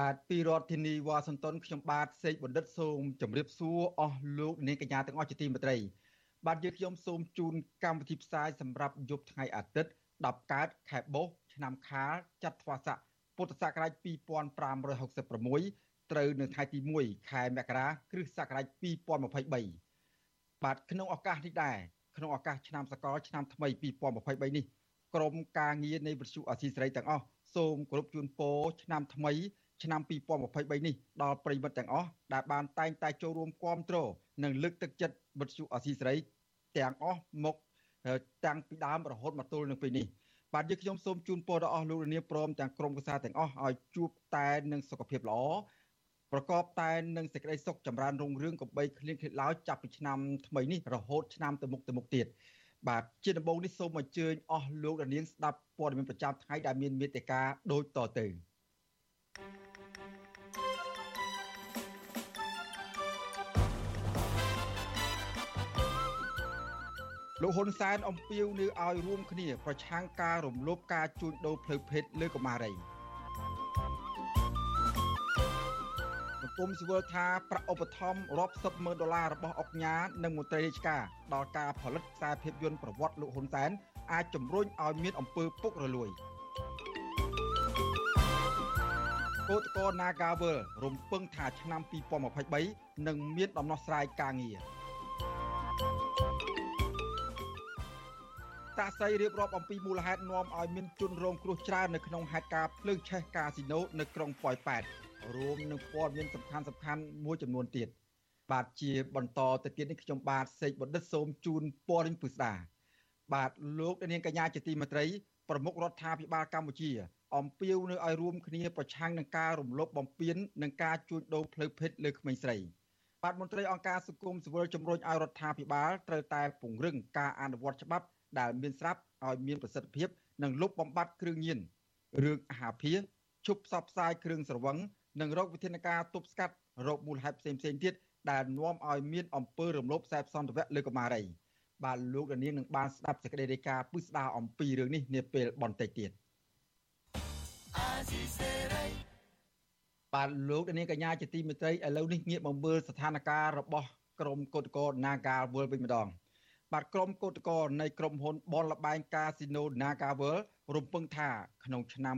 បាទពីរដ្ឋធានីវ៉ាស៊ីនតោនខ្ញុំបាទសេកបណ្ឌិតសូមជម្រាបសួរអស់លោកនាងកញ្ញាទាំងអស់ជាទីមេត្រី បាទយើងខ្ញុំសូមជូនកម្មវិធីផ្សាយសម្រាប់យប់ថ្ងៃអាទិត្យ10កើតខែបុស្សឆ្នាំខាលចត្វាស័កពុទ្ធសករាជ2566ត្រូវនៅថ្ងៃទី1ខែមករាគ្រិស្តសករាជ2023បាទក្នុងឱកាសនេះដែរក្នុងឱកាសឆ្នាំសកលឆ្នាំថ្មី2023នេះក្រមការងារនៃវិទ្យុអសីសេរីទាំងអស់សូមគោរពជូនពរឆ្នាំថ្មី ឆ្នាំ2023នេះដល់ប្រិយមិត្តទាំងអស់ដែលបានតែងតែចូលរួមគាំទ្រនិងលើកទឹកចិត្តវិទ្យុអសីសេរីទាំងអស់មកតាំងពីដើមរហូតមកទល់នឹងពេលនេះបាទយើងខ្ញុំសូមជូនពរដល់អស់លោកលានព្រមទាំងក្រុមគូសាទាំងអស់ឲ្យជួបតែនឹងសុខភាពល្អប្រកបតែនឹងសេចក្តីសុខចម្រើនរុងរឿងកំបីគ្លៀងគ្លេឡើយចាប់ពីឆ្នាំថ្មីនេះរហូតឆ្នាំទៅមុខទៅមុខទៀតបាទជាដំបូងនេះសូមអញ្ជើញអស់លោកលានស្ដាប់ព័ត៌មានប្រចាំថ្ងៃដែលមានមេត្តាដូចតទៅ thank you លោកហ៊ុនសែនអំពាវនាវឲ្យរួមគ្នា ប្រឆាំងការរំលោភការជួញដូរផ្លូវភេទលើកុមារីសង្គមស៊ីវិលថាប្រាក់ឧបត្ថម្ភរាប់សិបម៉ឺនដុល្លាររបស់អុកញ៉ានិងមន្ត្រីរាជការដល់ការផលិតខ្សែភាពយន្តប្រវត្តិលោកហ៊ុនសែនអាចជំរុញឲ្យមានអំពើពុករលួយកោតកោ Nagavel រំពឹងថាឆ្នាំ2023នឹងមានដំណោះស្រាយការងារ តាស័យរៀបរាប់អំពីមូលហេតុនាំឲ្យមានជនរងគ្រោះច្រើននៅក្នុងហេតុការណ៍ភ្លើងឆេះកាស៊ីណូនៅក្រុងប៉ោយប៉ែតរួមនឹងព័ត៌មានសំខាន់សំខាន់មួយចំនួនទៀតបាទជាបន្តទៅទៀតនេះខ្ញុំបាទសេកបណ្ឌិតសូមជូនព័ត៌មានពិស្ដាបាទលោកនាងកញ្ញាជាទីមេត្រីប្រមុខរដ្ឋាភិបាលកម្ពុជាអំពាវនៅឲ្យរួមគ្នាប្រឆាំងនឹងការរំលោភបំពាននិងការជួញដូរផ្លូវភេទលើក្មេងស្រីបាទមន្ត្រីអង្គការសង្គមស៊ីវិលជំរុញឲ្យរដ្ឋាភិបាលត្រូវតែពង្រឹងការអនុវត្តច្បាប់ ដែលមានស្រាប់ឲ្យមានប្រសិទ្ធភាពនិងលុបបំបាត់គ្រឿងញៀនរឿងអាហារភាឈប់ផ្សព្វផ្សាយគ្រឿងស្រវឹងនិងរោគវិធានការទប់ស្កាត់រោគមូលហេតុផ្សេងផ្សេងទៀតដែលនាំឲ្យមានអំពើរំលោភខ្សែសន្តិវៈលើកុមារីបាទលោកដានៀងនឹងបានស្ដាប់សេចក្តីរាយការណ៍ពិស្ដារអំពីរឿងនេះនាពេលបន្តិចទៀតបាទលោកដានៀងកញ្ញាជាទីមេត្រីឥឡូវនេះងាកមកមើលស្ថានភាពរបស់ក្រមគឧតកោ Naga World វិញម្ដង បាទក្រុមកោតក្រនៃក្រុមហ៊ុនបនលបែងកាស៊ីណូ Nagavel រំពឹងថាក្នុងឆ្នាំ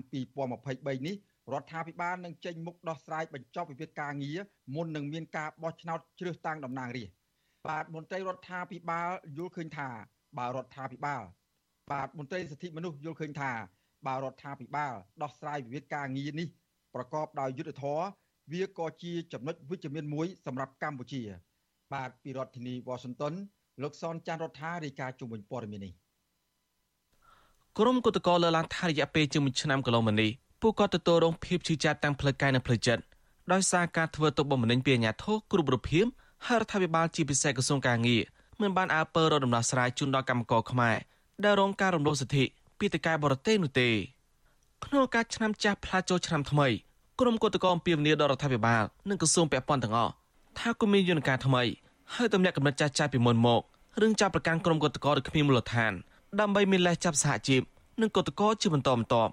2023នេះរដ្ឋាភិបាលនឹងចេញមុខដោះស្រាយបញ្ចប់វិវាទការងារមុននឹងមានការបោះឆ្នោតជ្រើសតាំងតំណាងរាស្ត្របាទមន្ត្រីរដ្ឋាភិបាលយល់ឃើញថាបើរដ្ឋាភិបាល បាទមន្ត្រីសិទ្ធិមនុស្សយល់ឃើញថាបើរដ្ឋាភិបាលដោះស្រាយវិវាទការងារនេះប្រកបដោយយុត្តិធម៌វាក៏ជាចំណុចវិជ្ជមានមួយសម្រាប់កម្ពុជា បាទពីរដ្ឋធានី Washington លោកសនចាន់រដ្ឋារាយការណ៍ជុំវិញព័ត៌មាននេះក្រុមគឧតកោលើឡើងថារយៈពេលជាង1ឆ្នាំកន្លងមកនេះពួកគាត់ទទួលរងភាពឈឺចាប់ទាំងផ្លូវកាយនិងផ្លូវចិត្តដោយសារការធ្វើទុកបុកម្នេញពីអាជ្ញាធរគ្រប់រូបភាពហើយរដ្ឋាភិបាលជាពិសេសក្រសួងការងារមិនបានអើពើរកដំណោះស្រាយជូនដល់កម្មករខ្មែរដែលរងការរំលោភសិទ្ធិពីតកែបរទេសនោះទេក្នុងការឆ្នាំចាស់ផ្លាចូលឆ្នាំថ្មីក្រុមគឧតកោអំពាវនាវដល់រដ្ឋាភិបាលនិងក្រសួងពាក់ព័ន្ធទាំងអស់ថាគមានយន្តការថ្មី ហើយទម្លាក់កំណត់ចាស់ចាស់ពីមុនមករឿងចាប់ប្រកាន់ក្រុមកុតកោឬគ្មានមូលដ្ឋានដើម្បីមានលេសចាប់សហជីពនិងកុតកោជាបន្តបន្ទាប់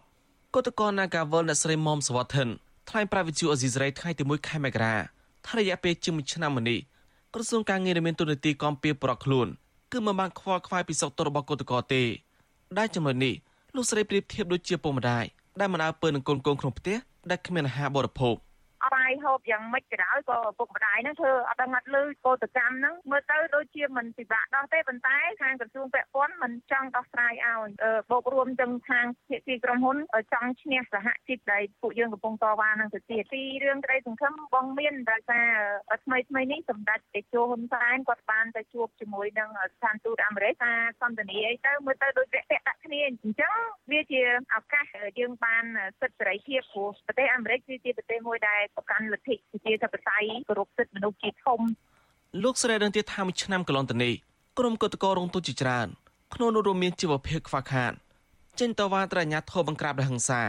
កុតកោ Nagawal អ្នកស្រីមុំសវត្ថិនថ្លែងប្រាវិជូអេស៊ីសរ៉ៃថ្ងៃទី1ខែមករាថារយៈពេលជាង1ឆ្នាំមកនេះក្រសួងការងារមានទូនាទីគាំពៀប្រកខ្លួនគឺមិនបានខ្វល់ខ្វាយពីសុខទុក្ខរបស់កុតកោទេដែលចំណុចនេះលោកស្រីប្រៀបធៀបដូចជាពុកម្ដាយដែលមិនអើពើនឹងកូនកូនក្នុងផ្ទះដែលគ្មានអាហារបរិភោគអត់បា យហូបយ៉ាងម៉េចក៏ដោយក៏ពុកម្ដាយហ្នឹងធ្វើអត់ដឹងអត់លឺកោតកម្មហ្នឹងមើលទៅដូចជាមិនពិបាកដោះទេប៉ុន្តែខាងក្រសួងពាក់ព័ន្ធមិនចង់ដោះស្រាយឲ្យបូករួមទាំងខាងភាគីក្រុមហ៊ុនចង់ឈ្នះសហជីពដែលពួកយើងកំពុងតវ៉ានឹងទៅទៀតពីរឿងក្តីសង្ឃឹមបងមានដោយសារថ្មីថ្មីនេះសម្ដេចតេជោហ៊ុនសែនគាត់បានទៅជួបជាមួយនឹងស្ថានទូតអាមេរិកថាសន្ទនាអីទៅមើលទៅដូចពាក់ពាក់ដាក់គ្នាអញ្ចឹងវាជាឱកាសយើងបានសិទ្ធិសេរីភាពព្រោះប្រទេសអាមេរិកគឺជាប្រទេសមួយដែលប្រកាន់កាន់លទ្ធិប្រជាធិបតេយ្យគោរពសិទ្ធិមនុស្សជាធំលោកស្រីដឹងទៀតថាមួយឆ្នាំកន្លងទៅនេះក្រុមកតកោរងទុជាច្រើនក្នុងនោះរួមមានជីវភាពខ្វះខាតចេញតវ៉ាត្រញ្ញាធមបង្ក្រាបដោយហិង្សា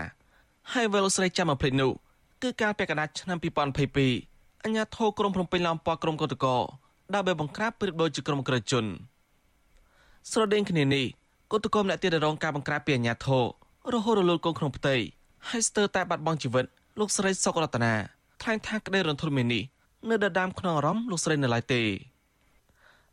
ហើយវេលស្រីចាំមកភ្លេចនោះគឺការពាក់កណ្ដាលឆ្នាំ2022អញ្ញាធមក្រុងភ្នំពេញឡោមប៉ក្រុមកតកោដើម្បីបង្ក្រាបប្រៀបដូចជាក្រុមក្រិជនស្រដៀងគ្នានេះកតកោម្នាក់ទៀតរងការបង្ក្រាបពីអញ្ញាធមរហូតរលូតកូនក្នុងផ្ទៃហើយស្ទើរតែបាត់បង់ជីវិតលោកស្រីសុករតនា ថ្លែងថាក្តីរន្ធត់មាននេះនៅដដាមក្នុងអារម្មណ៍លោកស្រីនៅឡើយទេ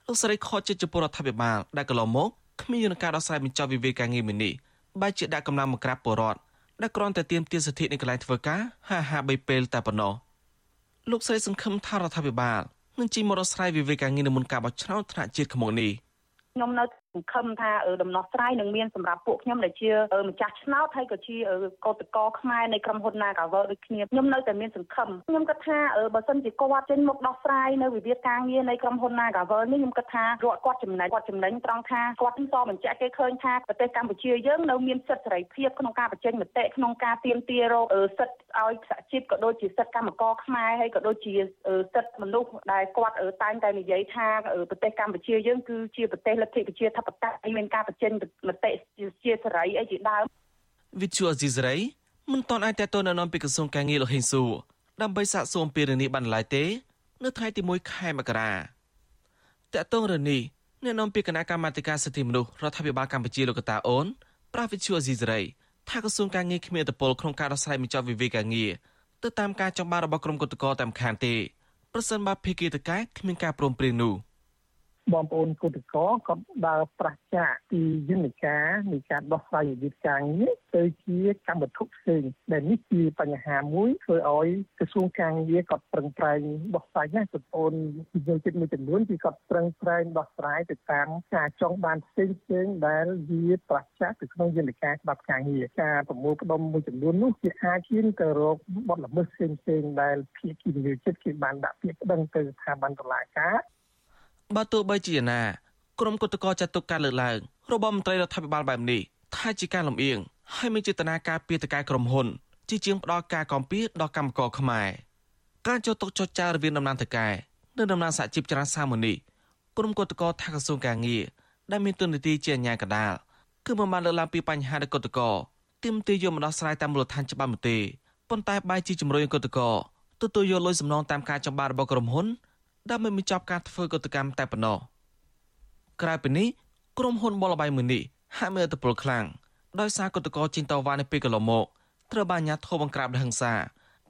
លោកស្រីខកចិត្តចំពោះរដ្ឋាភិបាលដែលកន្លងមកគ្មានយន្តការដោះស្រាយបញ្ចប់វិវាទការងារមួយនេះបែរជាដាក់កម្លាំងមកក្រាបពលរដ្ឋដែលគ្រាន់តែទាមទារសិទ្ធិនៃកន្លែងធ្វើការហាហាបីពេលតែប៉ុណ្ណោះលោកស្រីសង្ឃឹមថារដ្ឋាភិបាលនឹងជិះមកដោះស្រាយវិវាទការងារនៅមុនការបោះឆ្នោតថ្នាក់ជាតិខាងមុខនេះខ្ញុំនៅ សង្ឃឹមថាដំណោះស្រាយនឹងមានសម្រាប់ពួកខ្ញុំដែលជាម្ចាស់ឆ្នោតហើយក៏ជាកោតកោខ្មែរនៃក្រុមហ៊ុន Nagavel ដូចគ្នាខ្ញុំនៅតែមានសង្ឃឹមខ្ញុំគិតថាបើសិនជាគាត់ចេញមកដោះស្រាយនៅវិវាទការងារនៃក្រុមហ៊ុន Nagavel នេះខ្ញុំគិតថារដ្ឋគាត់ចំណេញគាត់ចំណេញត្រង់ថាគាត់នឹងសបញ្ជាក់គេឃើញថាប្រទេសកម្ពុជាយើងនៅមានសិទ្ធិសេរីភាពក្នុងការបញ្ចេញមតិក្នុងការទាមទាររកសិទ្ធិឲ្យសហជីពក៏ដូចជាសិទ្ធិកម្មករខ្មែរហើយក៏ដូចជាសិទ្ធិមនុស្សដែលគាត់តែងតែនិយាយថាប្រទេសកម្ពុជាយើងគឺជាប្រទេសលទ្ធិប្រជាធិបតេយ្យមានការបញ្ចេញមតិជាសេរីអីជាដើមវិទ្យុអេស៊ីសរ៉ៃមិនតន់អាចតទៅណែនាំពីក្រសួងការងារលោកហេងស៊ូដើម្បីសាកសួរពីរឿងនេះបានឡើយទេ នៅថ្ងៃទី1ខែមករាតកតងរឿងនេះអ្នកនាំពាក្យគណៈកម្មាធិការសិទ្ធិមនុស្សរដ្ឋាភិបាលកម្ពុជាលោកកតាអូនប្រាវិទ្យុអេស៊ីសរ៉ៃថាក្រសួងការងារគ្មានអធិបុលក្នុងការដោះស្រាយបញ្ចប់វិវាទការងារទៅតាមការចង់បានរបស់ក្រុមគឧតកោតាមខានទេប្រសិនបើភាគីតកែគ្មានការព្រមព្រៀងនោះ។ បងប្អូនគុតកោក៏ដើរប្រឆាចពីយន្តការនៃការដោះស្រាយវិវាទការងារទៅជាកម្មវត្ថុផ្សេងដែលនេះជាបញ្ហាមួយធ្វើឲ្យក្រសួងការងារក៏ប្រឹងប្រែងដោះស្រាយណាបងប្អូនយើងចិត្តមួយចំនួនគឺក៏ប្រឹងប្រែងដោះស្រាយទៅតាមការចង់បានផ្សេងផ្សេងដែលវាប្រឆាចទៅក្នុងយន្តការច្បាប់ការងារការប្រមូលផ្ដុំមួយចំនួននោះជាអាចឈានទៅរកបទល្មើសផ្សេងផ្សេងដែលភាគីនិយោជិតគេបានដាក់ពាក្យប្តឹងទៅស្ថាប័នតុលាការ បើទោះបីជាណាក្រុមគឧតកោចាត់ទុកការលើកឡើងរបស់មន្ត្រីរដ្ឋាភិបាលបែបនេះថាជាការលំអៀងហើយមានចេតនាការពារតកែក្រុមហ៊ុនជាជាងផ្ដល់ការកំពីដល់កម្មករខ្មែរការចូលតុចរចារវាងតំណាងតកែនិងតំណាងសហជីពចរាសាមនីក្រុមគឧតកោថាក្រសួងការងារដែលមានទុននីតិជាអាជ្ញាកណ្ដាលគឺមិនបានលើកឡើងពីបញ្ហាដែលគឧតកោទាមទារយកមកដោះស្រាយតាមមូលដ្ឋានច្បាប់នោះទេប៉ុន្តែបែរជាជំរុញគឧតកោទទួលយកលុយសំណងតាមការចំបារបស់ក្រុមហ៊ុន ដើម្បីបញ្ចប់ការធ្វើកតកម្មតែប៉ុណ្ណោះក្រៅពីនេះក្រុមហ៊ុនបលបៃមួយនេះហាក់មានអត្តពលខ្លាំងដោយសារកតកោជីងតវ៉ានៅពេលកន្លងមកត្រូវបានអាជ្ញាធរបង្ក្រាបដោយហិង្សា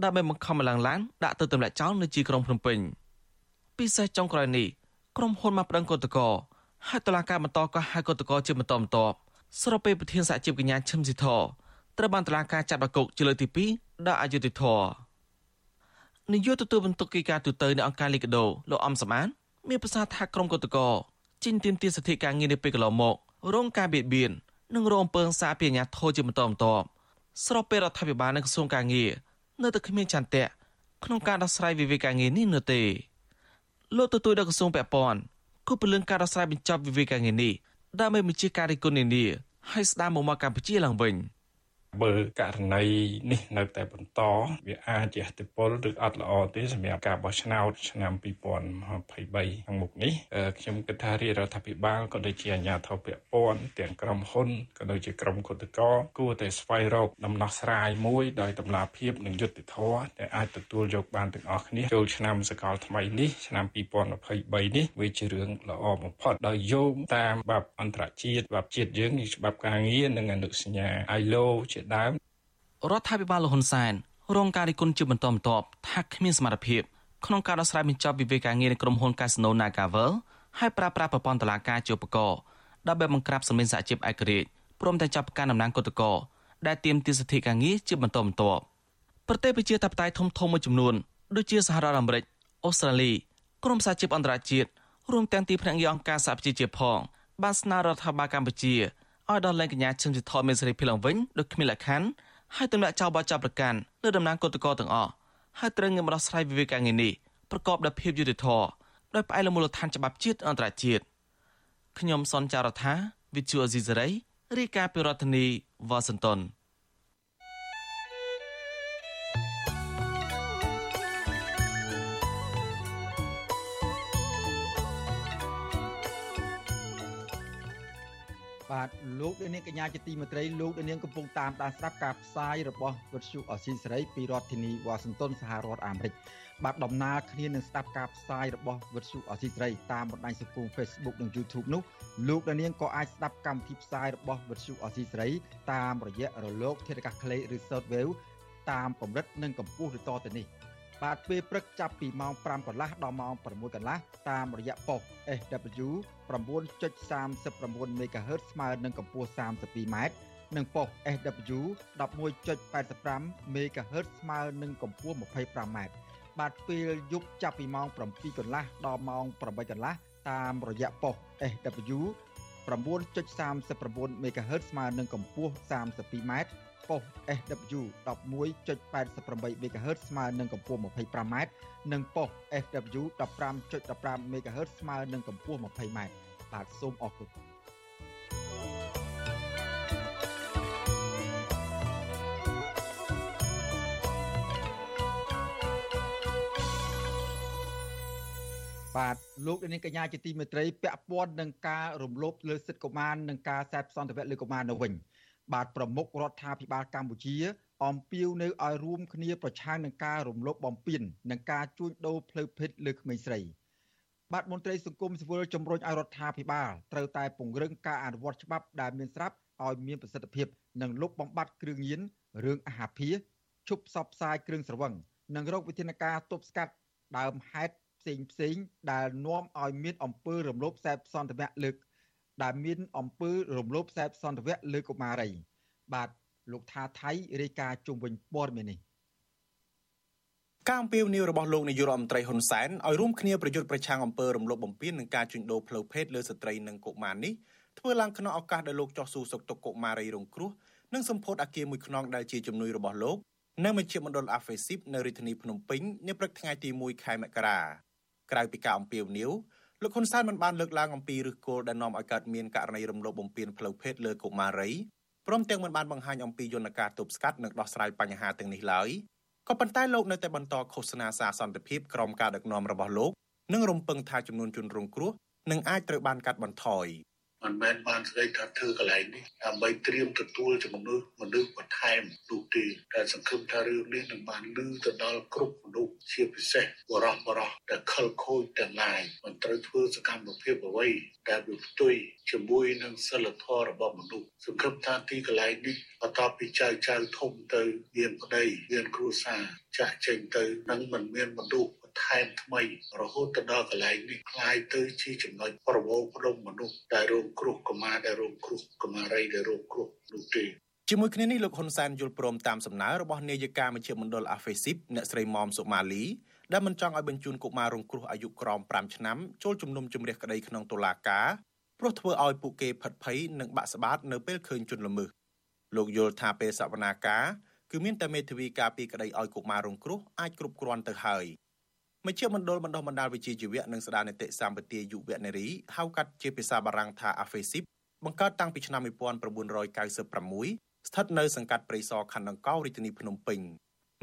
ដើម្បីបង្ខំម្លងឡានដាក់ទៅទម្លាក់ចោលនៅទីក្រុងភ្នំពេញពិសេសចុងក្រោយនេះក្រុមហ៊ុនមកប្រឹងកតកោហើយតឡាការបន្តក៏ហៅកតកោជាបន្តបន្ទាប់ស្របពេលប្រធានសហជីពកញ្ញាឈឹមស៊ីធត្រូវបានតឡាការចាប់ដាក់គុកជាលើកទី2ដល់អយុធធរ នាយកទទួលបន្ទុកកិច្ចការទូតនៅអង្គការលីកាដូលោកអំសំអានមានប្រសាសន៍ថាក្រុមកតកជីនទាមទារសិទ្ធិការងារនៅពេលកន្លងមករងការបៀតបៀននិងរងអំពើហិង្សាពីអាជ្ញាធរជាបន្តបន្ទាប់ស្របពេលរដ្ឋាភិបាលនិងក្រសួងការងារនៅតែគ្មានចន្ទៈក្នុងការដោះស្រាយវិវាទការងារនេះនៅទេលោកទទួលដល់ក្រសួងពាក់ព័ន្ធគូពលឹងការដោះស្រាយបញ្ចប់វិវាទការងារនេះដើម្បីបញ្ជាការរិះគន់នានាឲ្យស្ដារមកមកកម្ពុជាឡើងវិញ។ បើករណីនេះនៅតែបន្តវាអាចជាអតិពលឬអត់ល្អទេសម្រាប់ការបោះឆ្នោតឆ្នាំ2023ខាងមុខនេះខ្ញុំគិតថារាជរដ្ឋាភិបាលក៏ដូចជាអាជ្ញាធរពាក់ព័ន្ធទាំងក្រុមហ៊ុនក៏ដូចជាក្រុមគុតកោគួរតែស្វែងរកដំណោះស្រាយមួយដោយតម្លាភាពនិងយុត្តិធម៌ដែលអាចទទួលយកបានទាំងអស់គ្នាចូលឆ្នាំសកលថ្មីនេះឆ្នាំ2023នេះវាជារឿងល្អបំផុតដោយយោងតាមច្បាប់អន្តរជាតិច្បាប់ជាតិយើងច្បាប់ការងារនិងអនុសញ្ញា ILO ជាដើមរដ្ឋាភិបាលលហ៊ុនសែនរងការរិះគន់ជាបន្តបន្ទាប់ថាគ្មានសមត្ថភាពក្នុងការដោះស្រាយបញ្ចប់វិវាទការងារនៃក្រុមហ៊ុន Casino Nagavel ហើយប្រើប្រាស់ប្រព័ន្ធតុលាការជាឧបករណ៍ដើម្បីបង្ក្រាបសម្លេងសហជីពឯករាជ្យព្រមទាំងចាប់ការតំណាងគឧតកោដែលទាមទារសិទ្ធិការងារជាបន្តបន្ទាប់ប្រទេសប្រជាធិបតេយ្យធំធំមួយចំនួនដូចជាសហរដ្ឋអាមេរិកអូស្ត្រាលីក្រុមសហជីពអន្តរជាតិរួមទាំងទីភ្នាក់ងារអង្គការសហប្រជាជាតិផងបានស្នើរដ្ឋាភិបាលកម្ពុជា ឲ្យដល់លែងកញ្ញាឈឹមស៊ីធមានសេរីភីឡើងវិញដោយគ្មានលក្ខខណ្ឌហើយទម្លាក់ចោលបទចាប់ប្រកាន់លើតំណាងគឧតកោទាំងអស់ហើយត្រូវងាកមកដោះស្រាយវិវាទការងារនេះប្រកបដោយភាពយុត្តិធម៌ដោយផ្អែកលើមូលដ្ឋានច្បាប់ជាតិអន្តរជាតិខ្ញុំសនចាររថាវិទ្យុអេស៊ីសេរីរាយការណ៍ពីរដ្ឋធានីវ៉ាស៊ីនតោន បាទលោកនាងកញ្ញាជាទីមេត្រីលោកនាងកំពុងតាមដានស្ដាប់ការផ្សាយរបស់វិទ្យុអស៊ីសេរីពីរដ្ឋធានីវ៉ាស៊ីនតោនសហរដ្ឋអាមេរិកបាទដំណើរគ្នានឹងស្ដាប់ការផ្សាយរបស់វិទ្យុអស៊ីសេរីតាមបណ្ដាញសង្គម Facebook និង YouTube នោះលោកនាងក៏អាចស្ដាប់កម្មវិធីផ្សាយរបស់វិទ្យុអស៊ីសេរីតាមរយៈរលកធាតុអាកាសខ្លីឬ Shortwave តាមកម្រិតនិងកម្ពស់ដូចតទៅនេះ បាទពេលព្រឹកចាប់ពីម៉ោង5កន្លះដល់ម៉ោង6កន្លះតាមរយៈប៉ុស SW 9.39 MHz ស្មើនឹងកម្ពស់ 32m និងប៉ុស SW 11.85 MHz ស្មើនឹងកម្ពស់ 25m បាទពេលយប់ចាប់ពីម៉ោង7កន្លះដល់ម៉ោង8កន្លះតាមរយៈប៉ុស SW 9.39 MHz ស្មើនឹងកម្ពស់ 32m ប៉ុស SW 11.88 MHz ស្មើនឹងកម្ពស់ 25m និងប៉ុស SW 15.15 MHz ស្មើនឹងកម្ពស់ 20m បាទសូមអរគុណបាទលោកនាងកញ្ញាជាទីមេត្រីពាក់ព័ន្ធនឹងការរំលោភលើសិទ្ធិកុមារនិងការសេពសន្តិវៈលើកុមារនៅវិញ បាទប្រមុខរដ្ឋាភិបាលកម្ពុជាអំពាវនៅឲ្យរួមគ្នាប្រឆាំងនឹងការរំលោភបំពាននិងការជួញដូរផ្លូវភេទលើក្មេងស្រីបាទមន្ត្រីសង្គមស៊ីវិលជំរុញឲ្យរដ្ឋាភិបាលត្រូវតែពង្រឹងការអនុវត្តច្បាប់ដែលមានស្រាប់ឲ្យមានប្រសិទ្ធភាពនិងលុបបំបាត់គ្រឿងញៀនរឿងអាហារភាឈប់ផ្សព្វផ្សាយគ្រឿងស្រវឹងនិងរកវិធានការទប់ស្កាត់ដើមហេតុផ្សេងផ្សេងដែលនាំឲ្យមានអំពើរំលោភខ្សែសន្តិវៈលើក ដែលមានអំពើរំលោភខ្សែសន្តិវៈលើកុមារី បាទលោកថាថៃរាយការណ៍ជុំវិញព័ត៌មាននេះការអំពាវនាវរបស់លោកនាយករដ្ឋមន្ត្រីហ៊ុនសែនឲ្យរួមគ្នាប្រយុទ្ធប្រឆាំងអំពើរំលោភបំពាននិងការជួញដូរផ្លូវភេទលើស្ត្រីនិងកុមារនេះធ្វើឡើងក្នុងឱកាសដែលលោកចោះសួរសុខទុក្ខកុមារីរងគ្រោះនិងសម្ពោធអាគារមួយខ្នងដែលជាជំនួយរបស់លោកនៅមជ្ឈមណ្ឌលអាហ្វេស៊ីបនៅរាជធានីភ្នំពេញនាព្រឹកថ្ងៃទី1ខែមករាក្រៅពីការអំពាវនាវ លោកហ៊ុនសែនមិនបានលើកឡើងអំពីឫសគល់ដែលនាំឲ្យកើតមានករណីរំលោភបំពានផ្លូវភេទលើកុមារីព្រមទាំងមិនបានបង្ហាញអំពីយន្តការទប់ស្កាត់និងដោះស្រាយបញ្ហាទាំងនេះឡើយក៏ប៉ុន្តែលោកនៅតែបន្តឃោសនាសារសន្តិភាពក្រោមការដឹកនាំរបស់លោកនិងរំពឹងថាចំនួនជនរងគ្រោះនឹងអាចត្រូវបានកាត់បន្ថយ មិនមែនបានស្ដីថាធ្វើកន្លែងនេះដើម្បីត្រៀមទទួលជំនួសមនុស្សបន្ថែមនោះទេតែសង្ឃឹមថារឿងនេះនឹងបានលឺទៅដល់គ្រប់មនុស្សជាពិសេសបរោះបរោះដែលខលខូចទាំងឡាយមិនត្រូវធ្វើសកម្មភាពអ្វីដែលវាផ្ទុយជាមួយនឹងសិលធម៌របស់មនុស្សសង្ឃឹមថាទីកន្លែងនេះបន្ទាប់ពីចៅចៅធំទៅមានប្តីមានគ្រួសារចាស់ចេញទៅនឹងមិនមានមនុស្ស ថែមថ្មីរហូតទៅដល់កន្លែងនេះคล้ายទៅជាចំណុចប្រវោផ្ដុំមនុស្សដែលរងគ្រោះកុមារដែលរងគ្រោះកុមារីដែលរងគ្រោះនោះទេជាមួយគ្នានេះលោកហ៊ុនសែនយល់ព្រមតាមសំណើរបស់នាយិកាមជ្ឈមណ្ឌលអាហ្វេស៊ីបអ្នកស្រីមុំសុម៉ាលីដែលមិនចង់ឲ្យបញ្ជូនកុមាររងគ្រោះអាយុក្រោម5ឆ្នាំចូលជំនុំជម្រះក្តីក្នុងតុលាការព្រោះធ្វើឲ្យពួកគេផិតភ័យនិងបាក់ស្បាតនៅពេលឃើញជនល្មើសលោកយល់ថាពេលសវនាការគឺមានតែមេធាវីការពីក្តីឲ្យកុមាររងគ្រោះអាចគ្រប់គ្រាន់ទៅហើយ មជ្ឈមណ្ឌលបណ្ដុះបណ្ដាលវិជ្ជាជីវៈនិងស្ដារនីតិសម្បទាយុវនារីហៅកាត់ជាភាសាបារាំងថា AFESIP បង្កើតតាំងពីឆ្នាំ1996ស្ថិតនៅសង្កាត់ព្រៃសរខណ្ឌដង្កោរាជធានីភ្នំពេញ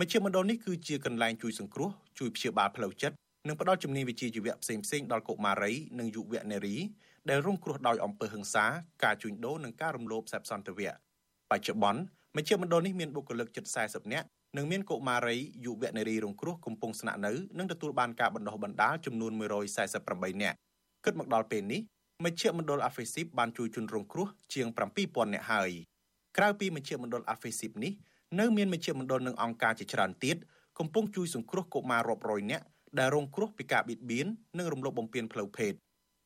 មជ្ឈមណ្ឌលនេះគឺជាកន្លែងជួយសង្គ្រោះជួយព្យាបាលផ្លូវចិត្តនិងផ្ដល់ជំនាញវិជ្ជាជីវៈផ្សេងៗដល់កុមារីនិងយុវនារីដែលរងគ្រោះដោយអំពើហិង្សាការជួញដូរនិងការរំលោភសេពសន្តិវៈបច្ចុប្បន្នមជ្ឈមណ្ឌលនេះមានបុគ្គលិកជិត40នាក់ និងមានកុមារីយុវនារីរងគ្រោះកំពុងស្នាក់នៅនិងទទួលបានការបណ្ដុះបណ្ដាលចំនួន148នាក់គិតមកដល់ពេលនេះមជ្ឈមណ្ឌលអាហ្វេស៊ីបបានជួយជនរងគ្រោះជាង7000នាក់ហើយក្រៅពីមជ្ឈមណ្ឌលអាហ្វេស៊ីបនេះនៅមានមជ្ឈមណ្ឌលនិងអង្គការជាច្រើនទៀតកំពុងជួយសង្គ្រោះកុមាររាប់រយនាក់ដែលរងគ្រោះពីការបៀតបៀននិងរំលោភបំពានផ្លូវភេទ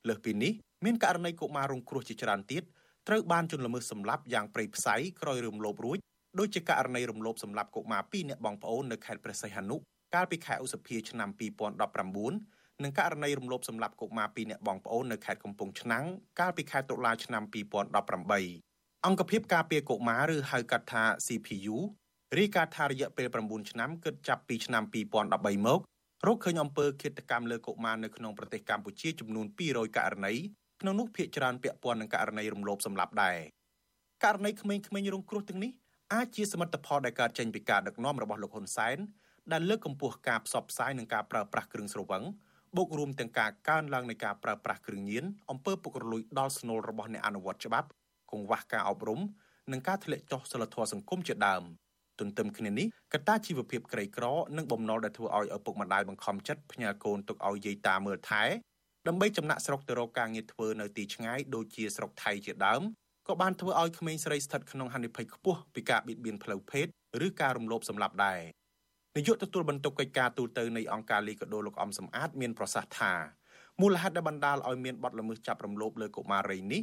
លើសពីនេះមានករណីកុមាររងគ្រោះជាច្រើនទៀតត្រូវបានជនល្មើសសម្លាប់យ៉ាងព្រៃផ្សៃក្រោយរំលោភរួច ដូចជាករណីរំលោភសម្លាប់កុមារ2នាក់បងប្អូននៅខេត្តព្រះសីហនុកាលពីខែឧសភាឆ្នាំ2019និងករណីរំលោភសម្លាប់កុមារ2នាក់បងប្អូននៅខេត្តកំពង់ឆ្នាំងកាលពីខែតុលាឆ្នាំ2018អង្គភាពការពារកុមារឬហៅកាត់ថា CPU រាយការណ៍ថារយៈពេល9ឆ្នាំគិតចាប់ពីឆ្នាំ2013មករកឃើញអំពើឃាតកម្មលើកុមារនៅក្នុងប្រទេសកម្ពុជាចំនួន200ករណីក្នុងនោះភាគច្រើនពាក់ព័ន្ធនឹងករណីរំលោភសម្លាប់ដែរករណីក្មេងៗរងគ្រោះទាំងនេះ អាចជាសមិទ្ធផលដែលកើតចេញពីការដឹកនាំរបស់លោកហ៊ុនសែនដែលលើកកម្ពស់ការផ្សព្វផ្សាយនិងការប្រើប្រាស់គ្រឿងស្រវឹងបូករួមទាំងការកើនឡើងនៃការប្រើប្រាស់គ្រឿងញៀនអំពើពុករលួយដល់ស្នូលរបស់អ្នកអនុវត្តច្បាប់កង្វះការអប់រំនិងការធ្លាក់ចុះសិលធម៌សង្គមជាដើមទន្ទឹមគ្នានេះកត្តាជីវភាពក្រីក្រនិងបំណុលដែលធ្វើឲ្យឪពុកម្ដាយបង្ខំចិត្តផ្ញើកូនទុកឲ្យយាយតាមើលថែដើម្បីចំណាក់ស្រុកទៅរកការងារធ្វើនៅទីឆ្ងាយដូចជាស្រុកថៃជាដើម ក៏បានធ្វើឲ្យក្មេងស្រីស្ថិតក្នុងហានិភ័យខ្ពស់ពីការបៀតបៀនផ្លូវភេទឬការរំលោភសម្លាប់ដែរនាយកទទួលបន្ទុកកិច្ចការទូតទៅនៃអង្គការលីកាដូលោកអំសំអាតមានប្រសាសន៍ថាមូលហេតុដែលបណ្ដាលឲ្យមានបទល្មើសចាប់រំលោភលើកុមារីនេះ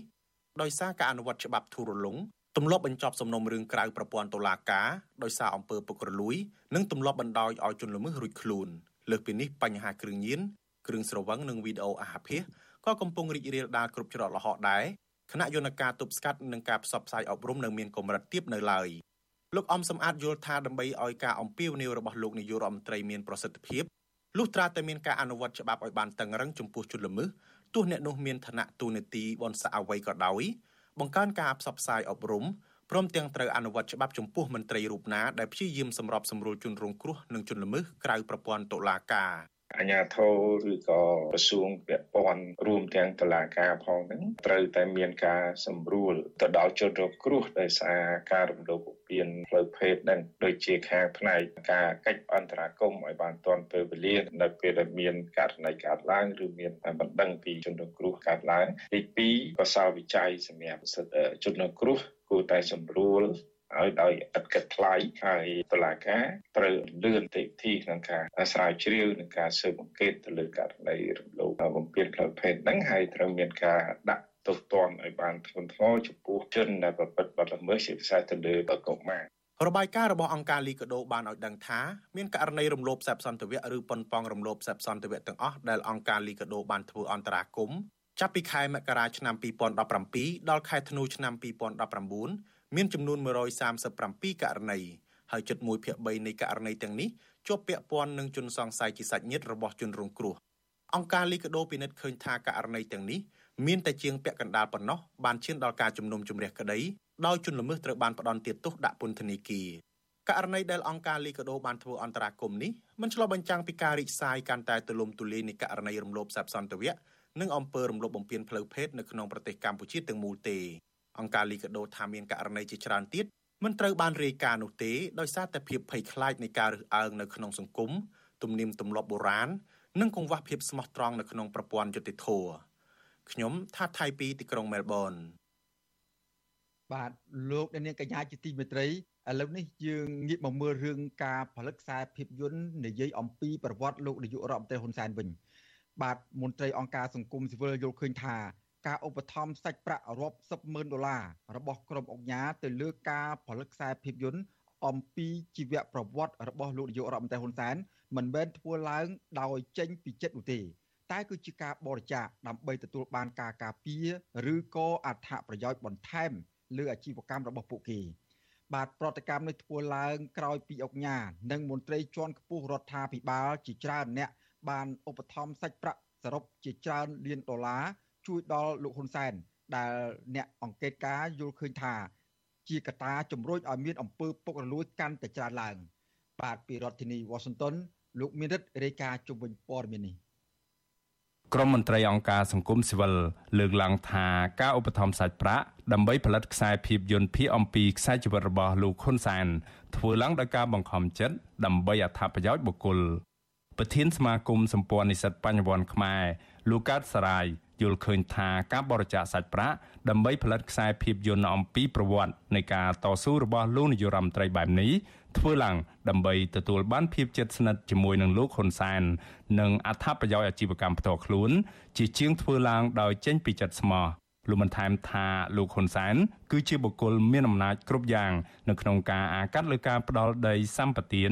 ដោយសារការអនុវត្តច្បាប់ធូររលុងទម្លាប់បញ្ចប់សំណុំរឿងក្រៅប្រព័ន្ធតុលាការដោយសារអំពើពុករលួយ និងទម្លាប់បណ្ដោយឲ្យជនល្មើសរួចខ្លួនលើសពីនេះបញ្ហាគ្រឿងញៀនគ្រឿងស្រវឹងនិងវីដេអូអាហារភាសក៏កំពុងរីករាលដាលគ្រប់ច្រកល្ហកដែរ គណៈយន្តការទប់ស្កាត់និងការផ្សព្វផ្សាយអប់រំនៅមានកម្រិតទាបនៅឡើយលោកអំសំអាតយល់ថាដើម្បីឲ្យការអំពាវនាវរបស់លោកនាយករដ្ឋមន្ត្រីមានប្រសិទ្ធភាពលុះត្រាតែមានការអនុវត្តច្បាប់ឲ្យបានតឹងរឹងចំពោះជនល្មើសទោះអ្នកនោះមានឋានៈទូនាទីបនស័កអ្វីក៏ដោយបង្កើនការផ្សព្វផ្សាយអប់រំព្រមទាំងត្រូវអនុវត្តច្បាប់ចំពោះមន្ត្រីរូបណាដែលព្យាយាមសម្របសម្រួលជនរងគ្រោះនិងជនល្មើសក្រៅប្រព័ន្ធតុលាការ អាជ្ញាធរឬក៏ក្រសួងពាក់ព័ន្ធរួមទាំងតុលាការផងហ្នឹងត្រូវតែមានការសម្រួលទៅដល់ជនរងគ្រោះដោយសារការរំលោភបំពានផ្លូវភេទហ្នឹងដូចជាខាងផ្នែកការកិច្ចអន្តរាគមន៍ឲ្យបានទាន់ពេលវេលានៅពេលដែលមានករណីកើតឡើងឬមានបណ្ដឹងពីជនរងគ្រោះកើតឡើងទី2កសលវិច័យសម្រាប់ជនរងគ្រោះគួរតែសម្រួល ឲ្យដោយឥតគិតថ្លៃហើយតុលាការត្រូវលឿនតិធីក្នុងការស្រាវជ្រាវនិងការស៊ើបអង្កេតទៅលើករណីរំលោភបំពានផ្លូវភេទហ្នឹងហើយត្រូវមានការដាក់ទោសទណ្ឌឲ្យបានធ្ងន់ធ្ងរចំពោះជនដែលប្រព្រឹត្តបទល្មើសជាពិសេសទៅលើកុមាររបាយការណ៍របស់អង្គការលីកាដូបានឲ្យដឹងថាមានករណីរំលោភសេពសន្តិវៈឬប៉ុនប៉ងរំលោភសេពសន្តិវៈទាំងអស់ដែលអង្គការលីកាដូបានធ្វើអន្តរាគមន៍ចាប់ពីខែមករាឆ្នាំ2017ដល់ខែធ្នូឆ្នាំ2019 មានចំនួន137ករណីហើយជិត1ភាគ3នៃករណីទាំងនេះជាប់ពាក់ព័ន្ធនឹងជនសង្ស័យជាសាច់ញាតិរបស់ជនរងគ្រោះអង្គការលីកាដូពិនិត្យឃើញថាករណីទាំងនេះមានតែជាងពាក់កណ្ដាលប៉ុណ្ណោះបានឈានដល់ការជំនុំជម្រះក្តីដោយជនល្មើសត្រូវបានផ្ដន់ទាទោសដាក់ពន្ធនាគារករណីដែលអង្គការលីកាដូបានធ្វើអន្តរាគមន៍នេះមិនឆ្លុះបញ្ចាំងពីការរីកសាយកាន់តែទូលំទូលាយនៃករណីរំលោភសេពសន្តិវៈនិងអំពើរំលោភបំពានផ្លូវភេទនៅក្នុងប្រទេសកម្ពុជាទាំងមូលទេ អង្គការលីកាដូថាមានករណីជាច្រើនទៀតមិនត្រូវបានរាយការណ៍នោះទេដោយសារតែភាពភ័យខ្លាចនៃការរើសអើងនៅក្នុងសង្គមទំនៀមទម្លាប់បុរាណនិងកង្វះភាពស្មោះត្រង់នៅក្នុងប្រព័ន្ធយុតិធធខ្ញុំថាថៃពីទីក្រុងមែលប៊នបាទលោកអ្នកនាងកញ្ញាជាទីមេត្រីឥឡូវនេះយើងងាកមកមើលរឿងការផលិតខ្សែភាពយន្តនិយាយអំពីប្រវត្តិលោកនាយករដ្ឋមន្ត្រីហ៊ុនសែនវិញបាទមន្ត្រីអង្គការសង្គមស៊ីវិលយល់ឃើញថា ការឧបត្ថម្ភសាច់ប្រាក់រាប់សិបម៉ឺនដុល្លាររបស់ក្រុមអង្គការទៅលើការផលិតខ្សែភាពយន្តអំពីជីវប្រវត្តិរបស់លោកនាយករដ្ឋមន្ត្រីហ៊ុនសែនមិនមែនធ្វើឡើងដោយចេញពីចិត្តនោះទេតែគឺជាការបរិច្ចាគដើម្បីទទួលបានការការពារឬក៏អត្ថប្រយោជន៍បន្ថែមលើអាជីវកម្មរបស់ពួកគេបាទប្រតិកម្មនេះធ្វើឡើងក្រោយពីអង្គការនិងមន្ត្រីជាន់ខ្ពស់រដ្ឋាភិបាលជាច្រើនអ្នកបានឧបត្ថម្ភសាច់ប្រាក់សរុបជាច្រើនលានដុល្លារ ជួយដល់លោកហ៊ុនសែនដែលអ្នកអង្កេតការយល់ឃើញថា ជាកត្តាជំរុញឲ្យមានអំពើពុករលួយកាន់តែច្រើនឡើង បាទពីរដ្ឋធានី Washington លោកមានរិទ្ធរាយការណ៍ជុំវិញព័ត៌មាននេះក្រមមន្ត្រីអង្គការសង្គមស៊ីវិលលើកឡើងថាការឧបត្ថម្ភសាច់ប្រាក់ដើម្បីផលិតខ្សែភាពយន្តភាគអំពីខ្សែជីវិតរបស់លោកហ៊ុនសែនធ្វើឡើងដោយការបង្ខំចិត្តដើម្បីអត្ថប្រយោជន៍បុគ្គលប្រធានសមាគមសម្ព័ន្ធនិស្សិតបញ្ញវន្តខ្មែរលោកកើតសរាយ យល់ឃើញថាការបរិច្ចាគសាច់ប្រាក់ដើម្បីផលិតខ្សែភាពយន្តអំពីប្រវត្តិនៃការតស៊ូរបស់លោកនាយរដ្ឋមន្ត្រីបែបនេះធ្វើឡើងដើម្បីទទួលបានភាពជិតស្និទ្ធជាមួយនឹងលោកហ៊ុនសែននិងអត្ថប្រយោជន៍អាជីវកម្មផ្ទាល់ខ្លួន ជាជាងធ្វើឡើងដោយចេញពីចិត្តស្មោះលោកបានថែមថាលោកហ៊ុនសែនគឺជាបុគ្គលមានអំណាចគ្រប់យ៉ាង នៅក្នុងការអាកាត់លើការផ្ដាល់ដីសម្បត្តិ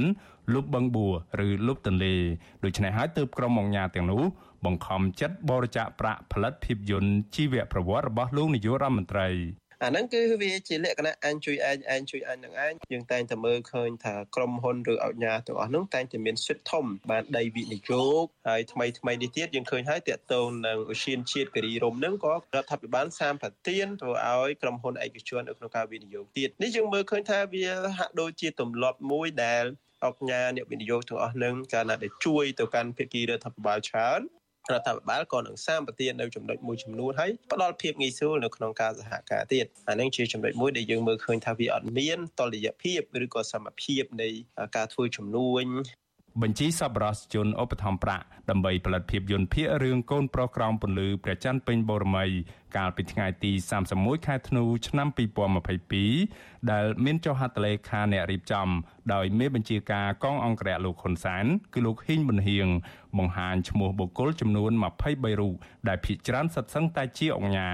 លុបបឹងបួរឬលុបទន្លេដូច្នេះហើយទើបក្រុមអង្គការទាំងនោះ បង្ខំចិត្តបរិច្ចាគប្រាក់ផលិតភាពយន្តជីវប្រវត្តិរបស់លោកនាយករដ្ឋមន្ត្រីអាហ្នឹងគឺវាជាលក្ខណៈអញជួយឯងឯងជួយអញនឹងឯងយើងតែងតែមើលឃើញថាក្រុមហ៊ុនឬអង្គការទាំងអស់ហ្នឹងតែងតែមានសិទ្ធិធំបានដីវិនិយោគហើយថ្មីថ្មីនេះទៀតយើងឃើញហើយតាក់ទងនឹងឧស្សាហជាតិគិរីរំហ្នឹងក៏រដ្ឋាភិបាលសាមប្រទានធ្វើឲ្យក្រុមហ៊ុនឯកជននៅក្នុងការវិនិយោគទៀតនេះយើងមើលឃើញថាវាហាក់ដូចជាទម្លាប់មួយដែលអង្គការអ្នកវិនិយោគទាំងអស់នឹងកាលណាដែលជួយទៅកាន់ភាគីរដ្ឋាភិបាលច្រើន រដ្ឋាភិបាលក៏នឹងសាមប្រទាននៅចំណុចមួយចំនួនហើយផ្ដល់ភាពងាយស្រួលនៅក្នុងការសហការទៀតអានឹងជាចំណុចមួយដែលយើងមើលឃើញថាវាអត់មានតលយៈភាពឬក៏សមភាពនៃការធ្វើជំនួញ បញ្ជីសប្បុរសជនឧបត្ថម្ភប្រាក់ដើម្បីផលិតភាពយន្តភាគរឿងកូនប្រុសក្រោមពន្លឺព្រះច័ន្ទពេញបូរមីកាលពីថ្ងៃទី31ខែធ្នូឆ្នាំ2022ដែលមានចុះហត្ថលេខាអ្នករៀបចំ ដោយមេបញ្ជាការកងអង្គរៈលោកហ៊ុនសាន គឺលោកហ៊ីងប៊ុនហៀងបង្ហាញឈ្មោះបុគ្គលចំនួន23រូបដែលភ ieck ច្រើនសិតសឹងតែជាអង្គញា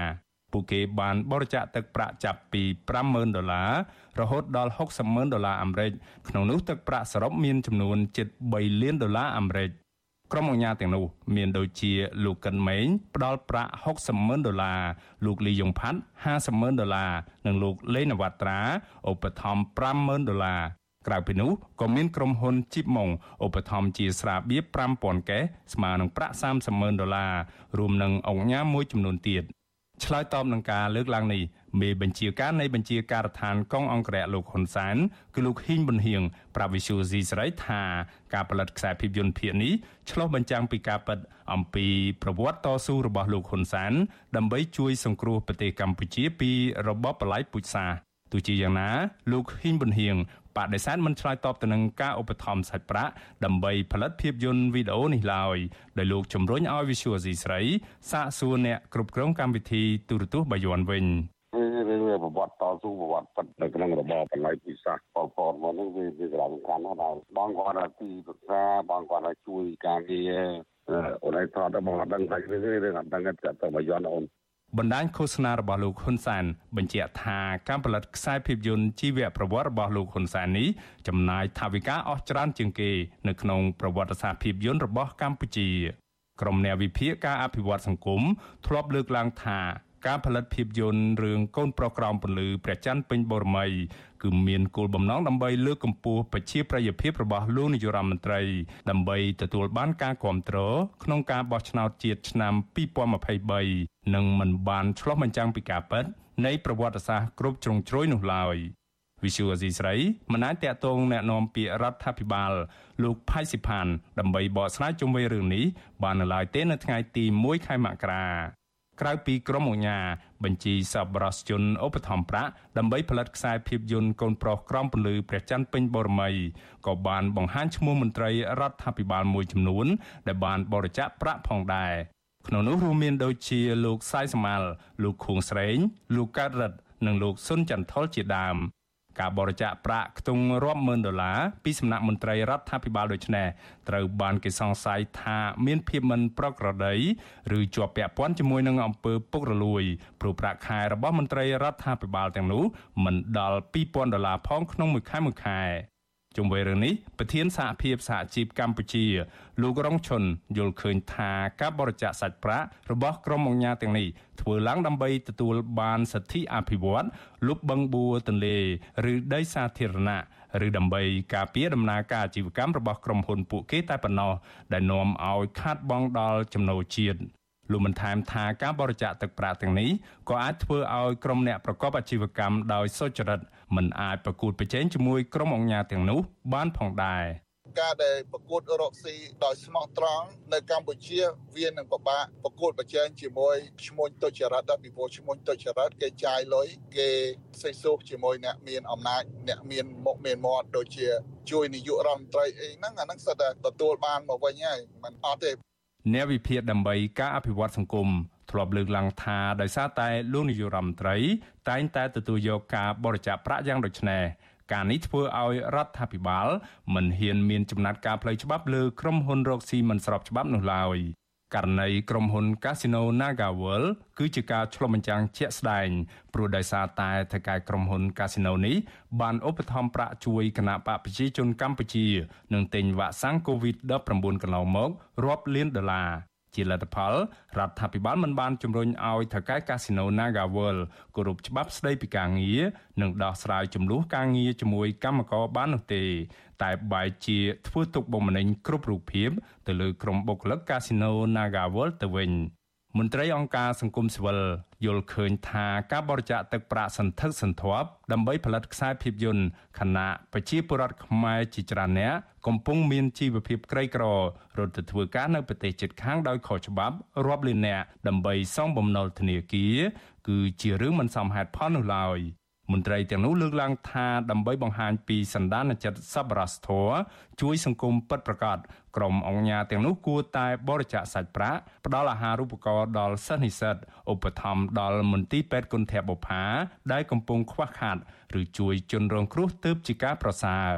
ពួកគេបានបរិច្ចាគទឹកប្រាក់ចាប់ពី50,000ដុល្លាររហូតដល់60,000ដុល្លារអាមេរិកក្នុងនោះទឹកប្រាក់សរុបមានចំនួនជិត3លានដុល្លារអាមេរិកក្រុមអង្គការទាំងនោះមានដូចជាលោកកិនម៉េងផ្ដល់ប្រាក់60,000ដុល្លារលោកលីយ៉ុងផាត់50,000ដុល្លារនិងលោកលេនវត្រាឧបត្ថម្ភ50,000ដុល្លារក្រៅពីនោះក៏មានក្រុមហ៊ុនជីបម៉ុងឧបត្ថម្ភជាស្រាបៀរ5000កេសស្មើនឹងប្រាក់30,000ដុល្លាររួមនឹងអង្គការមួយចំនួនទៀត ឆ្លើយតបនឹងការលើកឡើងនេះមេបញ្ជាការនៃបញ្ជាការដ្ឋានកងអង្គរៈលោកហ៊ុនសានគឺលោកហ៊ីងប៊ុនហៀងប្រាវិសុយស៊ីស្រីថាការផលិតខ្សែភាពយន្តភាគនេះឆ្លុះបញ្ចាំងពីការពិតអំពីប្រវត្តិតស៊ូរបស់លោកហ៊ុនសាន ដើម្បីជួយសង្គ្រោះប្រទេសកម្ពុជាពីរបបបល្ល័ង្កពូជសាសន៍ទោះជាយ៉ាងណាលោកហ៊ីងប៊ុនហៀង បដិសេធមិនឆ្លើយតបទៅនឹងការឧបត្ថម្ភសាច់ប្រាក់ដើម្បីផលិតភាពយន្តវីដេអូនេះឡើយដោយលោកជំរុញឲ្យ Visual C ស្រីសាកសួរអ្នកគ្រប់គ្រងកម្មវិធីទូរទស្សន៍បាយ័នវិញរឿងប្រវត្តិតស៊ូប្រវត្តិពិតនៅក្នុងរបបបល័យពិសាសប៉ុលពតមកនេះវាវាសំខាន់ណាស់ដែរបងគាត់ថាទីប្រឹក្សាបងគាត់ថាជួយការងារអូនឯងថតទៅបងអត់ដឹងថារឿងអត់ដឹងតែទៅបាយ័នអូន បណ្ដាញឃោសនារបស់លោកហ៊ុនសានបញ្ជាក់ថាការផលិតខ្សែភាពយន្តជីវប្រវត្តិរបស់លោកហ៊ុនសាននេះចំណាយថវិកាអស់ច្រើនជាងគេ នៅក្នុងប្រវត្តិសាស្ត្រភាពយន្តរបស់កម្ពុជាក្រុមអ្នកវិភាគការអភិវឌ្ឍសង្គមធ្លាប់លើកឡើងថា ការផលិតភាពយន្តរឿងកូនប្រុសក្រោមពន្លឺព្រះច័ន្ទពេញបូរមីគឺមានគោលបំណងដើម្បីលើកកម្ពស់ប្រជាប្រិយភាពរបស់លោកនាយរដ្ឋមន្ត្រីដើម្បីទទួលបានការគ្រប់គ្រងក្នុងការបោះឆ្នោតជាតិឆ្នាំ2023និងមិនបានឆ្លោះបញ្ចាំងពីការពិតនៃប្រវត្តិសាស្ត្រគ្រប់ជ្រុងជ្រោយនោះឡើយវិសុវអសីស្រីមិនអាចតាក់ទងแนะនាំពាក្យរដ្ឋាភិបាលលោកផៃស៊ីផានដើម្បីបកស្រាយជុំវិញរឿងនេះបាននៅឡើយទេនៅថ្ងៃទី1ខែមករា ក្រៅពីក្រុមអាជ្ញាបញ្ជីសប្បុរសជនឧបត្ថម្ភប្រាក់ដើម្បីផលិតខ្សែភាពយន្តកូនប្រុសក្រំពលឺព្រះច័ន្ទពេញបូរមីក៏បានបង្ហាញឈ្មោះមន្ត្រីរដ្ឋាភិបាលមួយចំនួន ដែលបានបរិច្ចាគប្រាក់ផងដែរក្នុងនោះរួមមានដូចជាលោកសាយសមាល់លោកខួងស្រេងលោកកើតរិទ្ធនិងលោកសុនចន្ទថុលជាដើម ការបរិច្ចាគប្រាក់ខ្ទង់រាប់ម៉ឺនដុល្លារពីសំណាក់មន្ត្រីរដ្ឋាភិបាលដូចនេះត្រូវបានគេសង្ស័យថាមានភាពមិនប្រក្រតីឬជាប់ពាក់ព័ន្ធជាមួយនឹងអំពើពុករលួយព្រោះប្រាក់ខែរបស់មន្ត្រីរដ្ឋាភិបាលទាំងនោះមិនដល់2000ដុល្លារផងក្នុងមួយខែមួយខែ ជុំវិញរឿងនេះប្រធានសហភាពសហជីពកម្ពុជា លោករងឈុនយល់ឃើញថាការបរិច្ចាគសាច់ប្រាក់របស់ក្រុមអង្គការទាំងនេះធ្វើឡើងដើម្បីទទួលបានសិទ្ធិអភិវឌ្ឍលុបបឹងបួរទន្លេឬដីសាធារណៈឬដើម្បីការពារដំណើរការអាជីវកម្មរបស់ក្រុមហ៊ុនពួកគេតែប៉ុណ្ណោះដែលនាំឲ្យខាតបង់ដល់ចំណូលជាតិ លោកបានថែមថាការបរិច្ចាគទឹកប្រាក់ទាំងនេះក៏អាចធ្វើឲ្យក្រុមអ្នកប្រកបអាជីវកម្មដោយសុចរិតមិនអាចប្រកួតប្រជែងជាមួយក្រុមអង្គការទាំងនោះបានផងដែរការដែលប្រកួតរកស៊ីដោយស្មោះត្រង់នៅកម្ពុជាវានឹងពិបាកប្រកួតប្រជែងជាមួយឈ្មោះទុច្ចរិតដល់ពីព្រោះឈ្មោះទុច្ចរិតគេចាយលុយគេសេះសួរជាមួយអ្នកមានអំណាចអ្នកមានមុខមានមាត់ដូចជា ជួយនាយករដ្ឋមន្ត្រីអីហ្នឹងអាហ្នឹងសិតតែទទួលបានមកវិញហើយมันអត់ទេ អ្នកវិភាគដើម្បីការអភិវឌ្ឍសង្គមធ្លាប់លើកឡើងថាដោយសារតែលោកនាយករដ្ឋមន្ត្រីតែងតែទទួលយកការបរិច្ចាគប្រាក់យ៉ាងដូចនេះការនេះធ្វើឲ្យរដ្ឋាភិបាលមិនហ៊ានមានចំណាត់ការផ្លូវច្បាប់លើក្រុមហ៊ុនរកស៊ីមិនស្របច្បាប់នោះឡើយ ករណីក្រុមហ៊ុន Casino NagaWorld គឺជាការឆ្លុះបញ្ចាំងជាក់ស្ដែងព្រោះដោយសារតែថៅកែក្រុមហ៊ុន Casino នេះបានឧបត្ថម្ភប្រាក់ជួយគណៈបកប្រជាជនកម្ពុជានឹងទិញវ៉ាក់សាំង COVID-19 កន្លងមករាប់លានដុល្លារ ជាលទ្ធផលរដ្ឋាភិបាលមិនបានជំរុញឲ្យថៅកែកាស៊ីណូ Naga World គោរពច្បាប់ស្តីពីការងារនិងដោះស្រាយចំនួនការងារជាមួយកម្មករបាននោះទេ តែបែរជាធ្វើទុកបុកម្នេញគ្រប់រូបភាពទៅលើក្រុមបុគ្គលិកកាស៊ីណូ Naga World ទៅវិញមន្ត្រីអង្គការសង្គមស៊ីវិលយល់ឃើញថាការបរិច្ចាគទឹកប្រាក់សន្ធឹកសន្ធាប់ដើម្បីផលិតខ្សែភាពយន្តខណៈប្រជាពលរដ្ឋខ្មែរជាច្រើនអ្នក កំពុងមានជីវភាពក្រីក្ររត់ទៅធ្វើការនៅប្រទេសជិតខាងដោយខុសច្បាប់រាប់លានអ្នកដើម្បីសងបំណុលធនាគារគឺជារឿងមិនសមហេតុផលនោះឡើយមន្ត្រីទាំងនោះលើកឡើងថាដើម្បីបង្ហាញពីសន្តានចិត្តសប្បុរសធម៌ជួយសង្គមពិតប្រាកដក្រុមអង្គការទាំងនោះគួរតែបរិច្ចាគសាច់ប្រាក់ផ្ដល់អាហារូបករណ៍ដល់សិស្សនិស្សិតឧបត្ថម្ភដល់មន្ទីរពេទ្យគុណធបុប្ផាដែលកំពុងខ្វះខាត ឬជួយជនរងគ្រោះទើបជាការប្រសើរ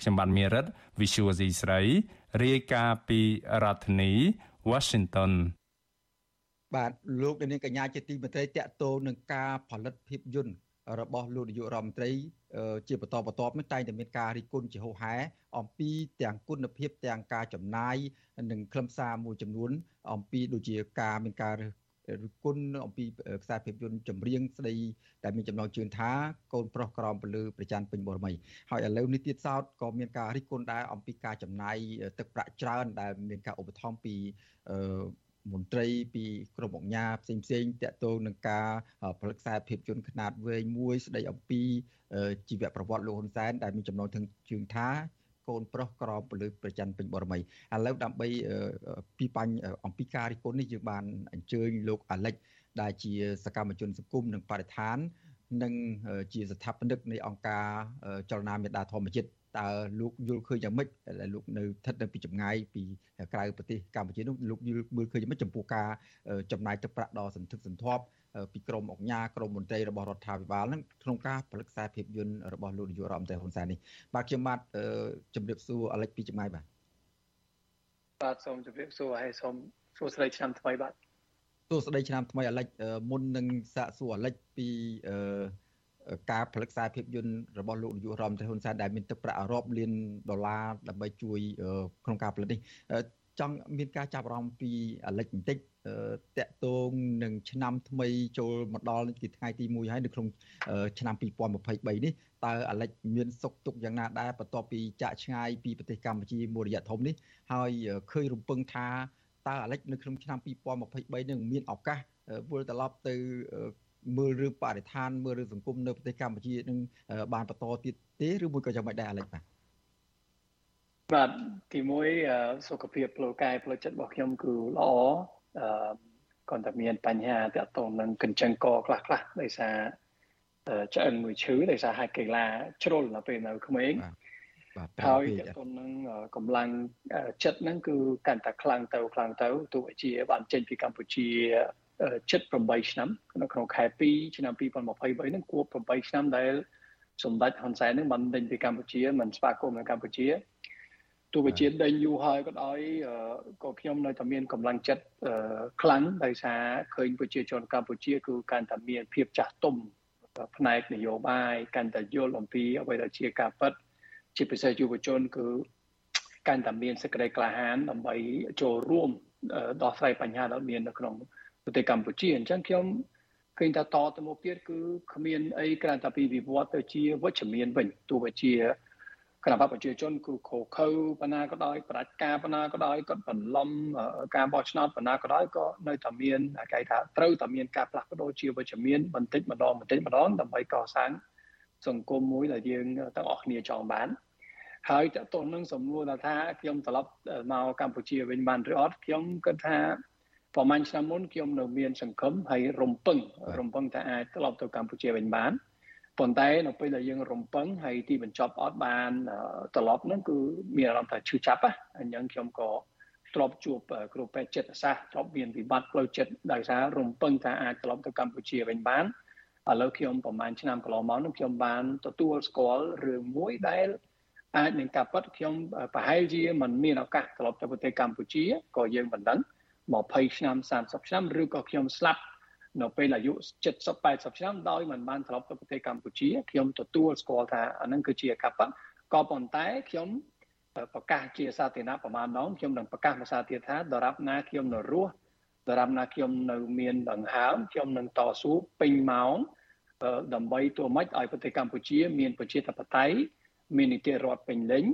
ខ្ញុំបានមេរិត Visual C ស្រីរាយការណ៍ពីរដ្ឋធានី Washington បាទលោកនាងកញ្ញាជាទីមេត្រីតកតោនឹងការផលិតភាពយន្តរបស់លោកនាយករដ្ឋមន្ត្រីជាបន្តបន្ទាប់នេះតែងតែមានការរិះគន់ជាហូរហែអំពីទាំងគុណភាពទាំងការចំណាយនិងខ្លឹមសារមួយចំនួន អំពីដូចជាការមានការរិះ គន់អំពីខ្សែភាពយន្តចម្រៀងស្ដីដែលមានចំណងជើងថាកូនប្រុសក្រមពលឺប្រច័នពេញបរមីហើយឥឡូវនេះទៀតសោតក៏មានការរិះគន់ដែរអំពីការចំណាយទឹកប្រាក់ច្រើនដែលមានការឧបត្ថម្ភពីមន្ត្រីពីក្រមអង្គការផ្សេងផ្សេងតកតងនឹងការផលិតខ្សែភាពយន្តខ្នាតវែងមួយស្ដីអំពីជីវប្រវត្តិលោកហ៊ុនសែនដែលមានចំណងជើងថា កូនប្រុសក្រមពលិប្រច័នពេញបរមីឥឡូវដើម្បីពីបញ្ញអំពីការរិះគន់នេះយើងបានអញ្ជើញលោកអាលិចដែលជាសកម្មជនសង្គមនិងបរិស្ថាន និងជាស្ថាបនិកនៃអង្គការចលនាមេដាធម្មជាតិតើលោកយល់ឃើញយ៉ាងម៉េចដែលលោកនៅស្ថិតនៅពីចម្ងាយពីក្រៅប្រទេសកម្ពុជានោះលោកយល់មើលឃើញយ៉ាងម៉េចចំពោះការចំណាយទឹកប្រាក់ដ៏សន្ធឹកសន្ធាប់ ពីក្រមអង្គការក្រមមន្ត្រីរបស់រដ្ឋាភិបាលហ្នឹងក្នុងការផលិតខ្សែភាពយន្តរបស់លោកនាយករដ្ឋមន្ត្រីហ៊ុនសែននេះបាទខ្ញុំបាទជំរាបសួរអាលិចពីចម្ងាយបាទបាទសូមជម្រាបសួរហើយសូមសួស្តីឆ្នាំថ្មីបាទសួស្តីឆ្នាំថ្មីអាលិចមុននឹងសាកសួរអាលិចពីអឺការផលិតខ្សែភាពយន្តរបស់លោកនាយករដ្ឋមន្ត្រីហ៊ុនសែនដែលមានទឹកប្រាក់រាប់លានដុល្លារដើម្បីជួយក្នុងការផលិតនេះចង់មានការចាប់អារម្មណ៍ពីអាលិចបន្តិច តកតងនឹងឆ្នាំថ្មីចូលមកដល់ជាថ្ងៃទី1ហើយនៅក្នុងឆ្នាំ2023នេះតើអាលិចមានសុខទុក្ខយ៉ាងណាដែរបន្ទាប់ពីចាក់ឆ្ងាយពីប្រទេសកម្ពុជាមួយរយៈធំនេះហើយឃើញរំពឹងថាតើអាលិចនៅក្នុងឆ្នាំ2023នឹងមានឱកាសវិលត្រឡប់ទៅមើលរឿងបរិស្ថានមើលរឿងសង្គមនៅប្រទេសកម្ពុជានឹងបានបន្តទៀតទេឬមួយក៏យ៉ាងម៉េចដែរអាលិចបាទបាទទីមួយសុខភាពផ្លូវកាយផ្លូវចិត្តរបស់ខ្ញុំគឺល្អ អឺគាត់តែមានបញ្ហាតាក់ទងនឹងកញ្ចឹងកខ្លះខ្លះដោយសារឆ្អឹងមួយឈឺដោយសារហាត់កីឡាជ្រុលនៅពេលនៅក្មេងបាទហើយតាក់ទងនឹងកម្លាំងចិត្តហ្នឹងគឺកាន់តែខ្លាំងទៅខ្លាំងទៅទោះជាបានចេញពីកម្ពុជាជិត8ឆ្នាំនៅក្នុងខែ2ឆ្នាំ2023ហ្នឹងគួប8ឆ្នាំដែលសម្ដេចហ៊ុនសែននឹងបានដេញពីកម្ពុជាមិនស្វាគមន៍នៅកម្ពុជា ទោះបីជាដេញយូរហើយក៏ដោយក៏ខ្ញុំនៅតែមានកម្លាំងចិត្តខ្លាំងដោយសារឃើញប្រជាជនកម្ពុជាគឺកាន់តែមានភាពចាស់ទុំផ្នែកនយោបាយកាន់តែយល់អំពីអ្វីដែលជាការពិតជាពិសេសយុវជនគឺកាន់តែមានសេចក្តីក្លាហានដើម្បីចូលរួមដោះស្រាយបញ្ហាដែលមាននៅក្នុងប្រទេសកម្ពុជាអញ្ចឹងខ្ញុំឃើញថាតទៅមុខទៀតគឺគ្មានអីក្រៅតែពីវិវត្តទៅជាវិជ្ជមានវិញទោះបីជា គណៈបព្វប្រជាជនគឺខូខើបណ្ណាក៏ដោយប្រាច់ការបណ្ណាក៏ដោយគាត់បន្លំការបោះឆ្នោតបណ្ណាក៏ដោយក៏នៅតែមានគេថាត្រូវតែមានការផ្លាស់ប្ដូរជាវិជ្ជមានបន្តិចម្ដងបន្តិចម្ដងដើម្បីកសាងសង្គមមួយដែលយើងទាំងអស់គ្នាចង់បានហើយតើតោះនឹងសំណួរថាខ្ញុំត្រឡប់មកកម្ពុជាវិញបានឬអត់ខ្ញុំគិតថាប្រហែលឆ្នាំមុនខ្ញុំនៅមានសង្ឃឹមហើយរំពឹងរំពឹងថាអាចត្រឡប់ទៅកម្ពុជាវិញបាន ប៉ុន្តែនៅពេលដែលយើងរំពឹងហើយទីបញ្ចប់អត់បានត្រឡប់ហ្នឹងគឺមានអារម្មណ៍ថាឈឺចាប់ណាអញ្ចឹងខ្ញុំក៏ធ្លាប់ជួបគ្រូពេទ្យចិត្តសាស្ត្រធ្លាប់មានវិបត្តិផ្លូវចិត្តដោយសាររំពឹងថាអាចត្រឡប់ទៅកម្ពុជាវិញបានឥឡូវខ្ញុំប្រហែលឆ្នាំកន្លងមកនោះខ្ញុំបានទទួលស្គាល់រឿងមួយដែលអាចនឹងការពិតខ្ញុំប្រហែលជាមិនមានឱកាសត្រឡប់ទៅប្រទេសកម្ពុជាក៏យើងមិនដឹង20ឆ្នាំ30ឆ្នាំឬក៏ខ្ញុំស្លាប់ នៅពេលអាយុ70 80ឆ្នាំដោយមិនបានត្រឡប់ទៅប្រទេសកម្ពុជាខ្ញុំទទួលស្គាល់ថាអានឹងគឺជាកបក៏ប៉ុន្តែខ្ញុំប្រកាសជាសាធារណៈប្រមាណម៉ោងខ្ញុំនឹងប្រកាសមកសាធារណៈថាដរាបណាខ្ញុំនៅរស់ដរាបណាខ្ញុំនៅមានដង្ហើមខ្ញុំនឹងតស៊ូពេញម៉ោងដើម្បីទូម៉េចឲ្យប្រទេសកម្ពុជា មានប្រជាធិបតេយ្យមាននីតិរដ្ឋពេញលេញ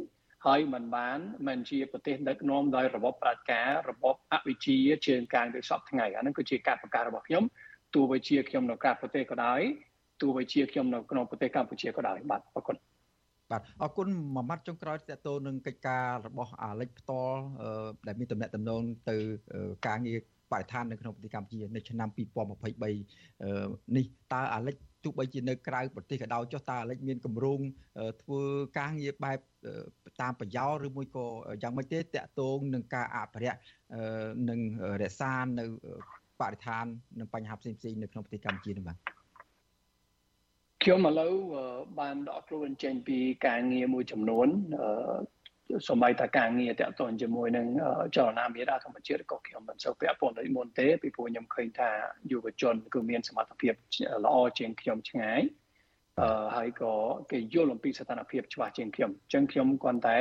ហើយមិនបានមិនជាប្រទេសដឹកនាំដោយរបបប្រជាការរបបអវិជ្ជាជើងកາງដូចសពថ្ងៃអានឹងគឺជាការប្រកាសរបស់ខ្ញុំ ទោះបីជាខ្ញុំនៅក្រៅប្រទេសក៏ដោយទោះបីជាខ្ញុំនៅក្នុងប្រទេសកម្ពុជាក៏ដោយបាទអរគុណបាទអរគុណមួយម៉ាត់ចុងក្រោយតទៅនឹងកិច្ចការរបស់អាលិចផ្ទាល់ដែលមានតំណែងតំណងទៅការងារបរិស្ថាននៅក្នុងប្រទេសកម្ពុជានៅឆ្នាំ2023នេះតើអាលិចទោះបីជានៅក្រៅប្រទេសក៏ដោយចុះតើអាលិចមានគម្រោងធ្វើការងារបែបតាមប្រយោលឬមួយក៏យ៉ាងម៉េចទេតកតងនឹងការអភិរក្សនិងរក្សានៅ បរិស្ថាននិងបញ្ហាផ្សេងៗនៅក្នុងប្រទេសកម្ពុជានេះបាទខ្ញុំឥឡូវបានដកខ្លួនចេញពីការងារមួយចំនួនសម្បីតែការងារតាក់ទងជាមួយនឹងចលនាមេដាធម្មជាតិក៏ខ្ញុំមិនសូវពាក់ព័ន្ធដូចមុនទេពីព្រោះខ្ញុំឃើញថាយុវជនគឺមានសមត្ថភាពល្អជាងខ្ញុំឆ្ងាយអឺហើយក៏គេយល់អំពីស្ថានភាពច្បាស់ជាងខ្ញុំអញ្ចឹងខ្ញុំគ្រាន់តែ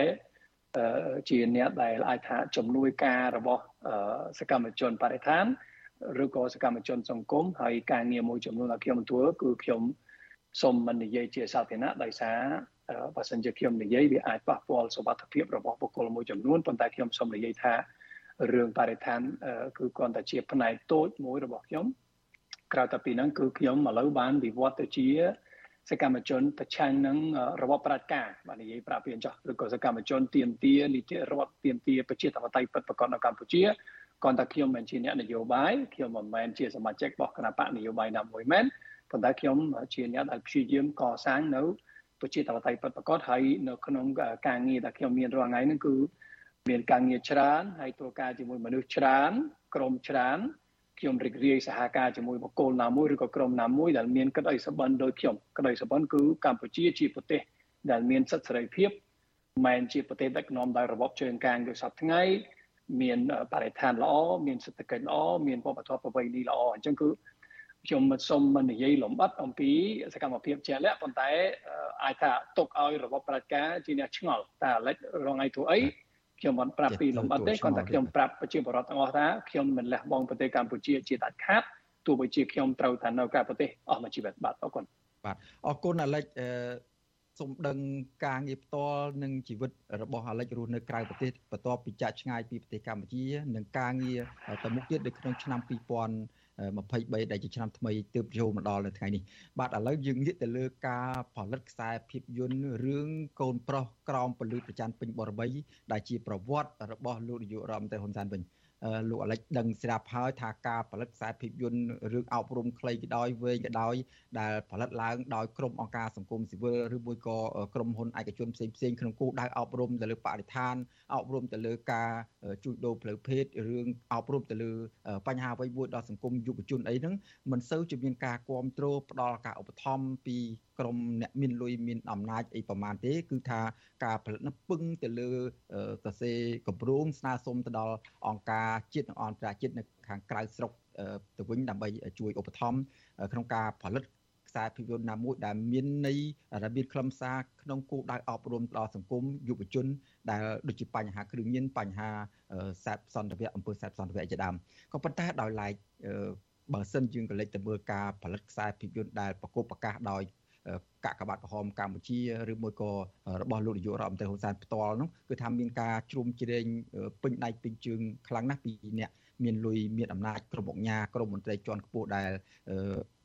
ជាអ្នកដែលអាចថាជំនួយការរបស់សកម្មជនបរិស្ថាន ឬក៏សកម្មជនសង្គមហើយការងារមួយចំនួនដែលខ្ញុំធ្វើគឺខ្ញុំសូមមិននិយាយជាសាធារណៈដោយសារបើសិនជាខ្ញុំនិយាយវាអាចប៉ះពាល់សុវត្ថិភាពរបស់បុគ្គលមួយចំនួនប៉ុន្តែខ្ញុំសូមនិយាយថារឿងបរិស្ថានគឺគ្រាន់តែជាផ្នែកតូចមួយរបស់ខ្ញុំក្រៅតែពីហ្នឹងគឺខ្ញុំឥឡូវបានវិវត្តទៅជាសកម្មជនប្រឆាំងនឹងរបបប្រជាការបាននិយាយប្រាប់ពីអញ្ចឹងឬក៏សកម្មជនទៀមទានីតិរដ្ឋទៀមទាប្រជាធិបតេយ្យពិតប្រាកដនៅកម្ពុជា គ្រាន់តែខ្ញុំមិនជាអ្នកនយោបាយខ្ញុំមិនមែនជាសមាជិករបស់គណៈបកនយោបាយណាមួយមែនប៉ុន្តែខ្ញុំជាអ្នកដែលព្យាយាមកសាងនៅប្រជាធិបតេយ្យពិតប្រាកដហើយនៅក្នុងការងារដែលខ្ញុំមានរាល់ថ្ងៃហ្នឹងគឺមានការងារច្រើនហើយធ្វើការជាមួយមនុស្សច្រើនក្រុមច្រើនខ្ញុំរីករាយសហការជាមួយបុគ្គលណាមួយឬក៏ក្រុមណាមួយដែលមានក្តីសបិនដូចខ្ញុំក្តីសបិនគឺកម្ពុជាជាប្រទេសដែលមានសិទ្ធិសេរីភាពមិនជាប្រទេសដឹកនាំដោយរបបជើងកាងដូចសពថ្ងៃ មានបរិស្ថានល្អមានសេដ្ឋកិច្ចល្អមានវប្បធម៌ប្រពៃណីល្អអញ្ចឹងគឺខ្ញុំមិនសូមមិននិយាយលំអិតអំពីសកម្មភាពជាក់លាក់ប៉ុន្តែអាចថាទុកឲ្យរបបប្រជាការជាអ្នកឆ្ងល់តែអាលិចរងថ្ងៃធ្វើអីខ្ញុំមិនប្រាប់ពីលំអិតទេគាត់តែខ្ញុំប្រាប់ប្រជាពលរដ្ឋទាំងអស់ថាខ្ញុំមិនលះបង់ប្រទេសកម្ពុជាជាដាច់ខាតទោះបីជាខ្ញុំត្រូវតែនៅក្រៅប្រទេសអស់មួយជីវិតបាទអរគុណបាទអរគុណអាលិច សូមដឹងការងារផ្ទាល់និងជីវិតរបស់អាលិចរស់នៅក្រៅប្រទេសបន្ទាប់ពីចាក់ឆ្ងាយពីប្រទេសកម្ពុជា និងការងារទៅមុខទៀតនៅក្នុងឆ្នាំ2000 23ដែលជាឆ្នាំថ្មីទើបចូលមកដល់នៅថ្ងៃនេះបាទឥឡូវយើងងាកទៅលើការផលិតខ្សែភាពយន្តរឿងកូនប្រុសក្រោមពលឺប្រច័នពេញបរមីដែលជាប្រវត្តិរបស់លោកនាយករដ្ឋមន្ត្រីហ៊ុនសែនវិញ លោកអាលិចដឹងស្រាប់ហើយថាការផលិតខ្សែភាពយន្តរឿងអប់រំខ្លីក៏ដោយវែងក៏ដោយដែលផលិតឡើងដោយក្រុមអង្គការសង្គមស៊ីវិលឬមួយក៏ក្រុមហ៊ុនឯកជនផ្សេងផ្សេងក្នុងគោលដៅអប់រំទៅលើបរិស្ថានអប់រំទៅលើការជួញដូរផ្លូវភេទរឿងអប់រំទៅលើបញ្ហាអ្វីមួយដល់សង្គមយុវជនអីហ្នឹងមិនសូវជាមានការគ្រប់គ្រងផ្ដល់ការឧបត្ថម្ភពី ក្រុមអ្នកមានលុយមានអំណាចអីប្រមាណទេ គឺថាការផលិតនោះពឹងទៅលើសរសេរកម្រោងស្នើសុំទៅដល់អង្គការជាតិនិងអន្តរជាតិនៅខាងក្រៅស្រុកទៅវិញដើម្បីជួយឧបត្ថម្ភក្នុងការផលិតខ្សែភាពយន្តណាមួយដែលមានន័យដែលមានខ្លឹមសារក្នុងគោលដៅអប់រំដល់សង្គមយុវជន ដែលដូចជាបញ្ហាគ្រឿងញៀនបញ្ហាសែបសន្តិវៈអំពើសែបសន្តិវៈជាដើមក៏ប៉ុន្តែដោយឡែកបើសិនយើងក៏លេចទៅមើលការផលិតខ្សែភាពយន្តដែលប្រកបប្រកាសដោយ កាកបាទក្រហមកម្ពុជាឬមួយក៏របស់លោកនាយករដ្ឋមន្ត្រីហ៊ុនសែនផ្ទាល់នោះគឺថាមានការជ្រុំជ្រែងពេញដៃពេញជើងខ្លាំងណាស់ពីអ្នកមានលុយមានអំណាចក្រុមអង្គការក្រុមមន្ត្រីជាន់ខ្ពស់ដែល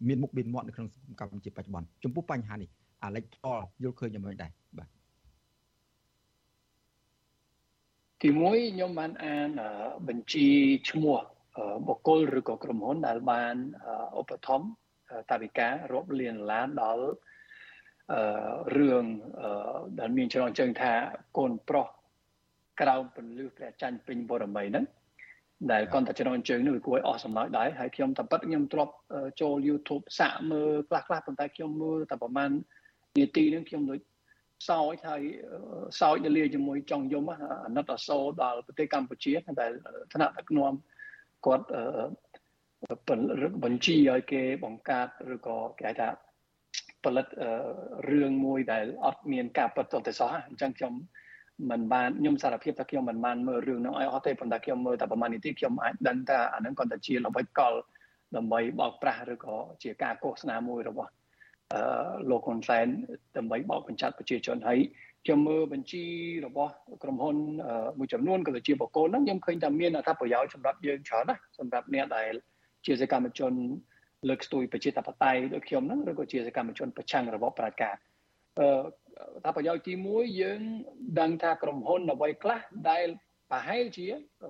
មានមុខមានមាត់នៅក្នុងសង្គមកម្ពុជាបច្ចុប្បន្នចំពោះបញ្ហានេះអាលិចផ្ទាល់យល់ឃើញយ៉ាងម៉េចដែរបាទទីមួយខ្ញុំបានអានបញ្ជីឈ្មោះបុគ្គលឬក៏ក្រុមហ៊ុនដែលបានឧបត្ថម្ភ តាវិការរាប់លានដុល្លារដល់អឺរឿងដែលមានច្រើនជើងថាកូនប្រុសក្រៅពលឺព្រះច័ន្ទពេញបរមីហ្នឹងដែលគាត់តែច្រើនជើងនោះវាគួរឲ្យអស់សំណើចដែរហើយខ្ញុំតែប៉ិតខ្ញុំទ្របចូល YouTube សាកមើលខ្លះខ្លះប៉ុន្តែខ្ញុំមើលតែប្រហែលនាទីហ្នឹងខ្ញុំដូចសោចហើយសោចទៅលាជាមួយចង់យំអាណិតអសូរដល់ប្រទេសកម្ពុជាដែលថ្នាក់ដឹកនាំគាត់ បញ្ជីឲ្យគេបង្កើតឬក៏គេហៅថាផលិតរឿងមួយដែលអត់មានការពិតទៅសោះអញ្ចឹងខ្ញុំមិនបានខ្ញុំសារភាពថាខ្ញុំមិនបានមើលរឿងនោះឲ្យអត់ទេប៉ុន្តែខ្ញុំមើលតែប្រហែលនាទីខ្ញុំអាចដឹងថាអានឹងគាត់តែជាល្បិចកលដើម្បីបោកប្រាស់ឬក៏ជាការកោសនាមួយរបស់អឺលោកហ៊ុនសែនដើម្បីបោកបញ្ឆាត់ប្រជាជនហើយខ្ញុំមើលបញ្ជីរបស់ក្រុមហ៊ុនមួយចំនួនក៏ដូចជាបកគោហ្នឹងខ្ញុំឃើញថាមានអត្ថប្រយោជន៍សម្រាប់យើងច្រើនណាស់សម្រាប់អ្នកដែល ជាសកម្មជនលើកស្ទួយប្រជាធិបតេយ្យដូចខ្ញុំហ្នឹងឬក៏ជាសកម្មជនប្រឆាំងរបបប្រជាការអឺថាប្រយោជន៍ទី1យើងដឹងថាក្រុមហ៊ុនអ្វីខ្លះដែលប្រហែលជា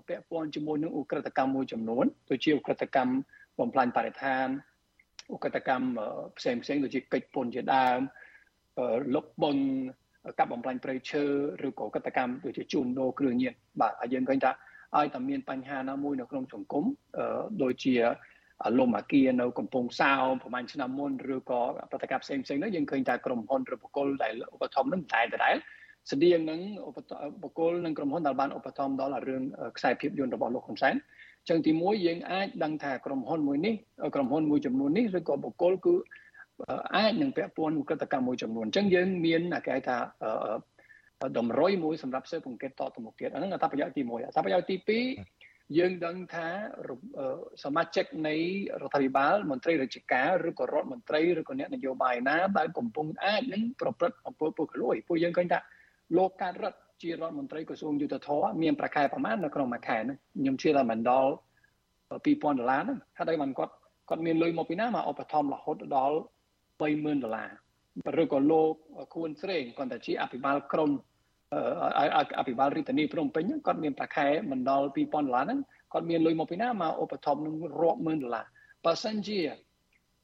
ពាក់ព័ន្ធជាមួយនឹងឧក្រិដ្ឋកម្មមួយចំនួនដូចជាឧក្រិដ្ឋកម្មបំផ្លាញបរិស្ថានឧក្រិដ្ឋកម្មផ្សេងផ្សេងដូចជាកិច្ចពន្ធជាដើមលុបបង្កាប់បំផ្លាញព្រៃឈើឬក៏កតកម្មដូចជាជួញដូរគ្រឿងញៀនបាទហើយយើងឃើញថា ឲ្យតែមានបញ្ហាណាមួយនៅក្នុងសង្គមដូចជាលំអាគារនៅកំពង់សោមប្រហែលឆ្នាំមុនឬក៏ប្រតិកម្មផ្សេងផ្សេងនោះយើងឃើញថាក្រុមហ៊ុនឬបុគ្គលដែលឧបត្ថម្ភនឹងតែតែស្តៀងនឹងបុគ្គលនិងក្រុមហ៊ុនដែលបានឧបត្ថម្ភដល់រឿងខ្សែភាពយន្តរបស់លោកហ៊ុនសែនចឹងទីមួយយើងអាចដឹងថាក្រុមហ៊ុនមួយនេះក្រុមហ៊ុនមួយចំនួននេះឬក៏បុគ្គលគឺអាចនឹងពាក់ព័ន្ធនឹងក្រតកម្មមួយចំនួនអញ្ចឹងយើងមានគេហៅថា តម្រុយមួយសម្រាប់ស៊ើបអង្កេតតទៅមុខទៀតអាហ្នឹងអត្ថប្រយោជន៍ទី1អត្ថប្រយោជន៍ទី2យើងដឹងថាសមាជិកនៃរដ្ឋាភិបាលមន្ត្រីរាជការឬក៏រដ្ឋមន្ត្រីឬក៏អ្នកនយោបាយណាដែលកំពុងអាចនឹងប្រព្រឹត្តអំពើពុករលួយពួកយើងឃើញថាលោកកើតរដ្ឋជារដ្ឋមន្ត្រីក្រសួងយុទ្ធភ័ពមានប្រខែប្រមាណនៅក្នុងមួយខែហ្នឹងខ្ញុំជឿថាមិនដល់2000ដុល្លារហ្នឹងថាដោយមិនគាត់គាត់មានលុយមកពីណាមកឧបត្ថម្ភរហូតដល់30000ដុល្លារ ឬក៏លោកខួនស្រេងគាត់តែជាអភិបាលក្រមអភិបាលរាជធានីភ្នំពេញគាត់មានប្រាក់ខែមិនដល់2000ដុល្លារហ្នឹងគាត់មានលុយមកពីណាមកឧបត្ថម្ភនឹងរាប់ម៉ឺនដុល្លារបើសិនជា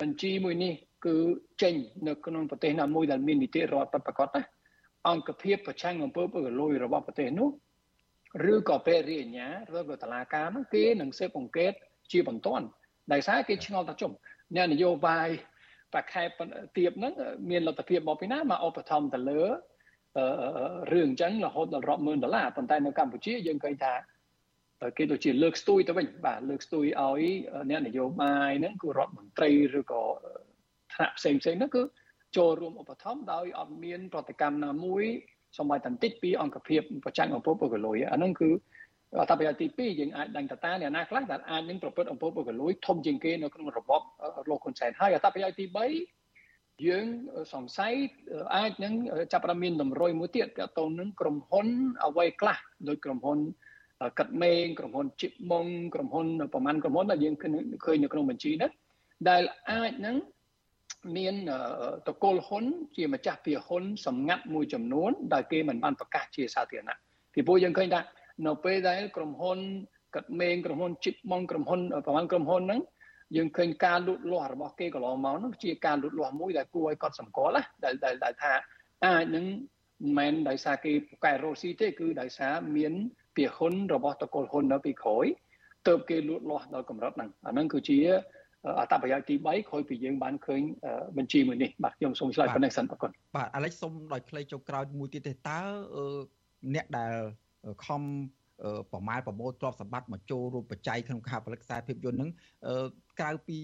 បញ្ជីមួយនេះគឺចេញនៅក្នុងប្រទេសណាមួយដែលមាននីតិរដ្ឋពិតប្រាកដណាអង្គភាពប្រឆាំងអំពើពុករលួយរបស់ប្រទេសនោះឬក៏ពេលរាជអាជ្ញាឬក៏តឡាការនោះគេនឹងស៊ើបអង្កេតជាបន្ទាន់ដោយសារគេឆ្ងល់ថាជុំអ្នកនយោបាយ ប្រខែទៀបហ្នឹងមានលទ្ធភាពមកពីណាមកឧបត្ថម្ភទៅលើរឿងអញ្ចឹងរហូតដល់រាប់ម៉ឺនដុល្លារប៉ុន្តែនៅកម្ពុជាយើងឃើញថាគេដូចជាលើកស្ទួយទៅវិញបាទលើកស្ទួយឲ្យអ្នកនយោបាយហ្នឹងគឺរដ្ឋមន្ត្រីឬក៏ថ្នាក់ផ្សេងផ្សេងហ្នឹងគឺចូលរួមឧបត្ថម្ភដោយអត់មានប្រតិកម្មណាមួយសម័យតន្តិចពីអង្គភាពប្រចាំអង្គពុពុកលុយអាហ្នឹងគឺអ ត្ថប្រយោជន៍ទី2យើងអាចដឹងតតាអ្នកណាខ្លះដែលអាចនឹងប្រព្រឹត្តអំពើពុករលួយធំជាងគេនៅក្នុងរបបលោកហ៊ុនសែនហើយអត្ថប្រយោជន៍ទី3យើងសង្ស័យអាចនឹងចាប់ផ្ដើមមានតម្រុយមួយទៀតទាក់ទងនឹងក្រុមហ៊ុនអ្វីខ្លះដោយក្រុមហ៊ុនកាត់មេងក្រុមហ៊ុនជីបម៉ុងក្រុមហ៊ុនប្រមាណក្រុមហ៊ុនដែលយើងឃើញនៅក្នុងបញ្ជីនោះដែលអាចនឹងមានតកូលហ៊ុនជាម្ចាស់ភាគហ៊ុនសម្ងាត់មួយចំនួនដែលគេមិនបានប្រកាសជាសាធារណៈពីព្រោះយើងឃើញថា នៅពេលដែលក្រុមហ៊ុនកាត់មេងក្រុមហ៊ុនជីបម៉ងក្រុមហ៊ុនប្រហែលក្រុមហ៊ុនហ្នឹងយើងឃើញការលូតលាស់របស់គេកន្លងមកហ្នឹងជាការលូតលាស់មួយដែលគួរឲ្យកត់សម្គាល់ណាដែលដែលថាអាចនឹងមិនមែនដោយសារគេពូកែរ៉ូស៊ីទេគឺដោយសារមានភាគហ៊ុនរបស់តកូលហ៊ុននៅពីក្រោយទៅគេលូតលាស់ដល់កម្រិតហ្នឹងអាហ្នឹងគឺជាអត្តប្រយោជន៍ទី3ក្រោយពីយើងបានឃើញបញ្ជីមួយនេះបាទខ្ញុំសូមឆ្លើយប៉ុណ្ណេះសិនអរគុណបាទអាឡិចសូមដោយខ្លីចុងក្រោយមួយទៀតទេតើអ្នកដែល ខំប្រមាលប្រមូលទ្រព្យសម្បត្តិមកចូលរួមបច្ច័យក្នុងការផលិតខ្សែភាពយន្តហ្នឹងក្រៅពី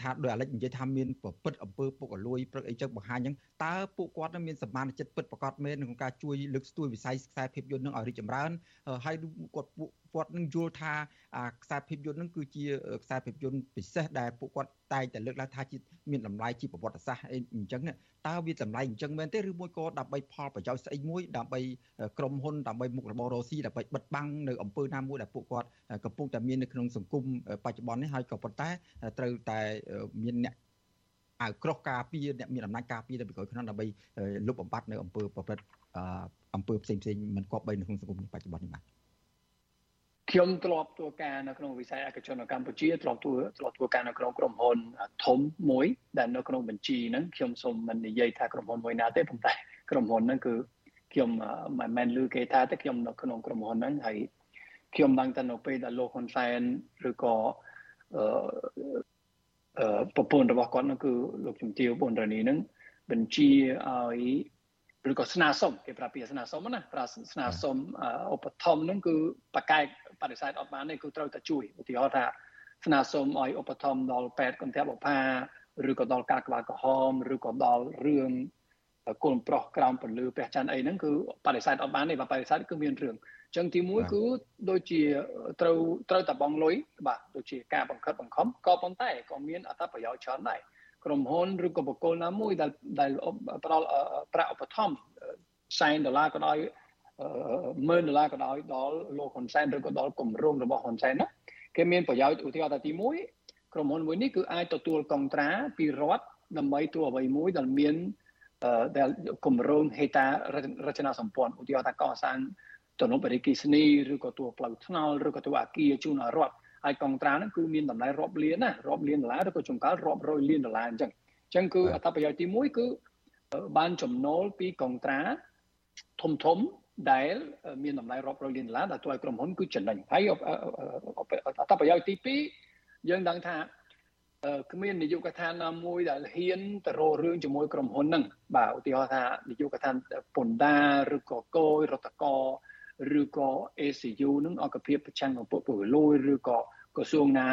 ថាដោយអាលិចនិយាយថាមានប្រព្រឹត្តអំពើពុករលួយព្រឹកអីចឹងបង្ហាញហ្នឹងតើពួកគាត់នឹងមានសមានចិត្តពិតប្រកបមែនក្នុងការជួយលើកស្ទួយវិស័យខ្សែភាពយន្តនឹងឲ្យរីកចម្រើនហើយគាត់ពួក គាត់នឹងយល់ថាខ្សែភាពយន្តនឹងគឺជាខ្សែភាពយន្តពិសេសដែលពួកគាត់តែងតែលើកឡើងថាជាមានតម្លៃជាប្រវត្តិសាស្ត្រអីអញ្ចឹងតើវាតម្លៃអញ្ចឹងមែនទេឬមួយក៏ដើម្បីផលប្រយោជន៍ស្អីមួយដើម្បីក្រុមហ៊ុនដើម្បីមុខរបររស៊ីដើម្បីបិទបាំងនៅអំពើណាមួយដែលពួកគាត់កំពុងតែមាននៅក្នុងសង្គមបច្ចុប្បន្ននេះហើយក៏ប៉ុន្តែត្រូវតែមានអ្នកអៅក្រោះការពារអ្នកមានអំណាចការពារទៅពីក្រោយខ្នងដើម្បីលុបបំបាត់នៅអំពើប្រព្រឹត្តអំពើផ្សេងផ្សេងមិនគប្បីនៅក្នុងសង្គមបច្ចុប្បន្ននេះបាទ ខ្ញុំធ្លាប់ធ្វើការនៅក្នុងវិស័យឯកជននៅកម្ពុជាធ្លាប់ធ្វើធ្លាប់ធ្វើការនៅក្នុងក្រុមហ៊ុនធំមួយដែលនៅក្នុងបញ្ជីហ្នឹងខ្ញុំសូមមិននិយាយថាក្រុមហ៊ុនមួយណាទេប៉ុន្តែក្រុមហ៊ុនហ្នឹងគឺខ្ញុំមិនមែនឮគេថាទេខ្ញុំនៅក្នុងក្រុមហ៊ុនហ្នឹងហើយខ្ញុំដឹងតែនៅពេលដែលលោកហ៊ុនសែនឬក៏អឺប្រពន្ធរបស់គាត់នោះគឺលោកជំទាវប៊ុនរ៉ានីហ្នឹងបញ្ជាឲ្យឬក៏ស្នើសុំគេប្រាប់ពីស្នើសុំណាប្រាស្នើសុំឧបត្ថម្ភហ្នឹងគឺបកកែក បដិសេធអត់បានទេគឺត្រូវតែជួយឧទាហរណ៍ថាស្នើសុំឲ្យឧបត្ថម្ភដល់ពេទ្យកន្ទះបុផាឬក៏ដល់ការក្បាលក្រហមឬក៏ដល់រឿងកូនប្រុសក្រោមពលឺពះច័ន្ទអីហ្នឹងគឺបដិសេធអត់បានទេបើបដិសេធគឺមានរឿងអញ្ចឹងទី1គឺដូចជាត្រូវត្រូវតែបងលុយបាទដូចជាការបង្ខិតបង្ខំក៏ប៉ុន្តែក៏មានអត្ថប្រយោជន៍ច្រើនដែរក្រុមហ៊ុនឬក៏បុគ្គលណាមួយដែលដែលផ្ដល់ប្រាក់ឧបត្ថម្ភសែនដុល្លារក៏ដោយ 10000ដុល្លារក៏ដោយដល់លោកហ៊ុនសែនឬក៏ដល់គម្រោងរបស់ហ៊ុនសែនណាគេមានប្រយោជន៍ឧទាហរណ៍ថាទី1ក្រុមហ៊ុនមួយនេះគឺអាចទទួលកុងត្រាពីរដ្ឋដើម្បីធ្វើអ្វីមួយដែលមានដែលគម្រោងហេតារចនាសម្ព័ន្ធឧទាហរណ៍ថាកសាងទំនប់អរិគិសនីឬក៏ទួផ្លូវថ្នល់ឬក៏ទួអាគារជូនឲ្យរដ្ឋហើយកងត្រាហ្នឹងគឺមានតម្លៃរាប់លានណារាប់លានដុល្លារឬក៏ចង្កល់រាប់រយលានដុល្លារអញ្ចឹងអញ្ចឹងគឺអត្ថប្រយោជន៍ទី1គឺបានចំណូលពីកងត្រាធំធំ ដែលមានតម្លៃរាប់រយលានដុល្លារដែលធ្វើឲ្យក្រុមហ៊ុនគឺចំណេញហើយអត្ថប្រយោជន៍ទី2យើងដឹងថាគ្មាននយោបាយកថាណាមួយដែលហ៊ានទៅរករឿងជាមួយក្រុមហ៊ុនហ្នឹងបាទឧទាហរណ៍ថានយោបាយកថាពន្ធដារឬក៏គយរដ្ឋកោឬក៏ ACU នឹងអង្គភាពប្រឆាំងกับពួកពលលួយឬក៏ក្រសួងណា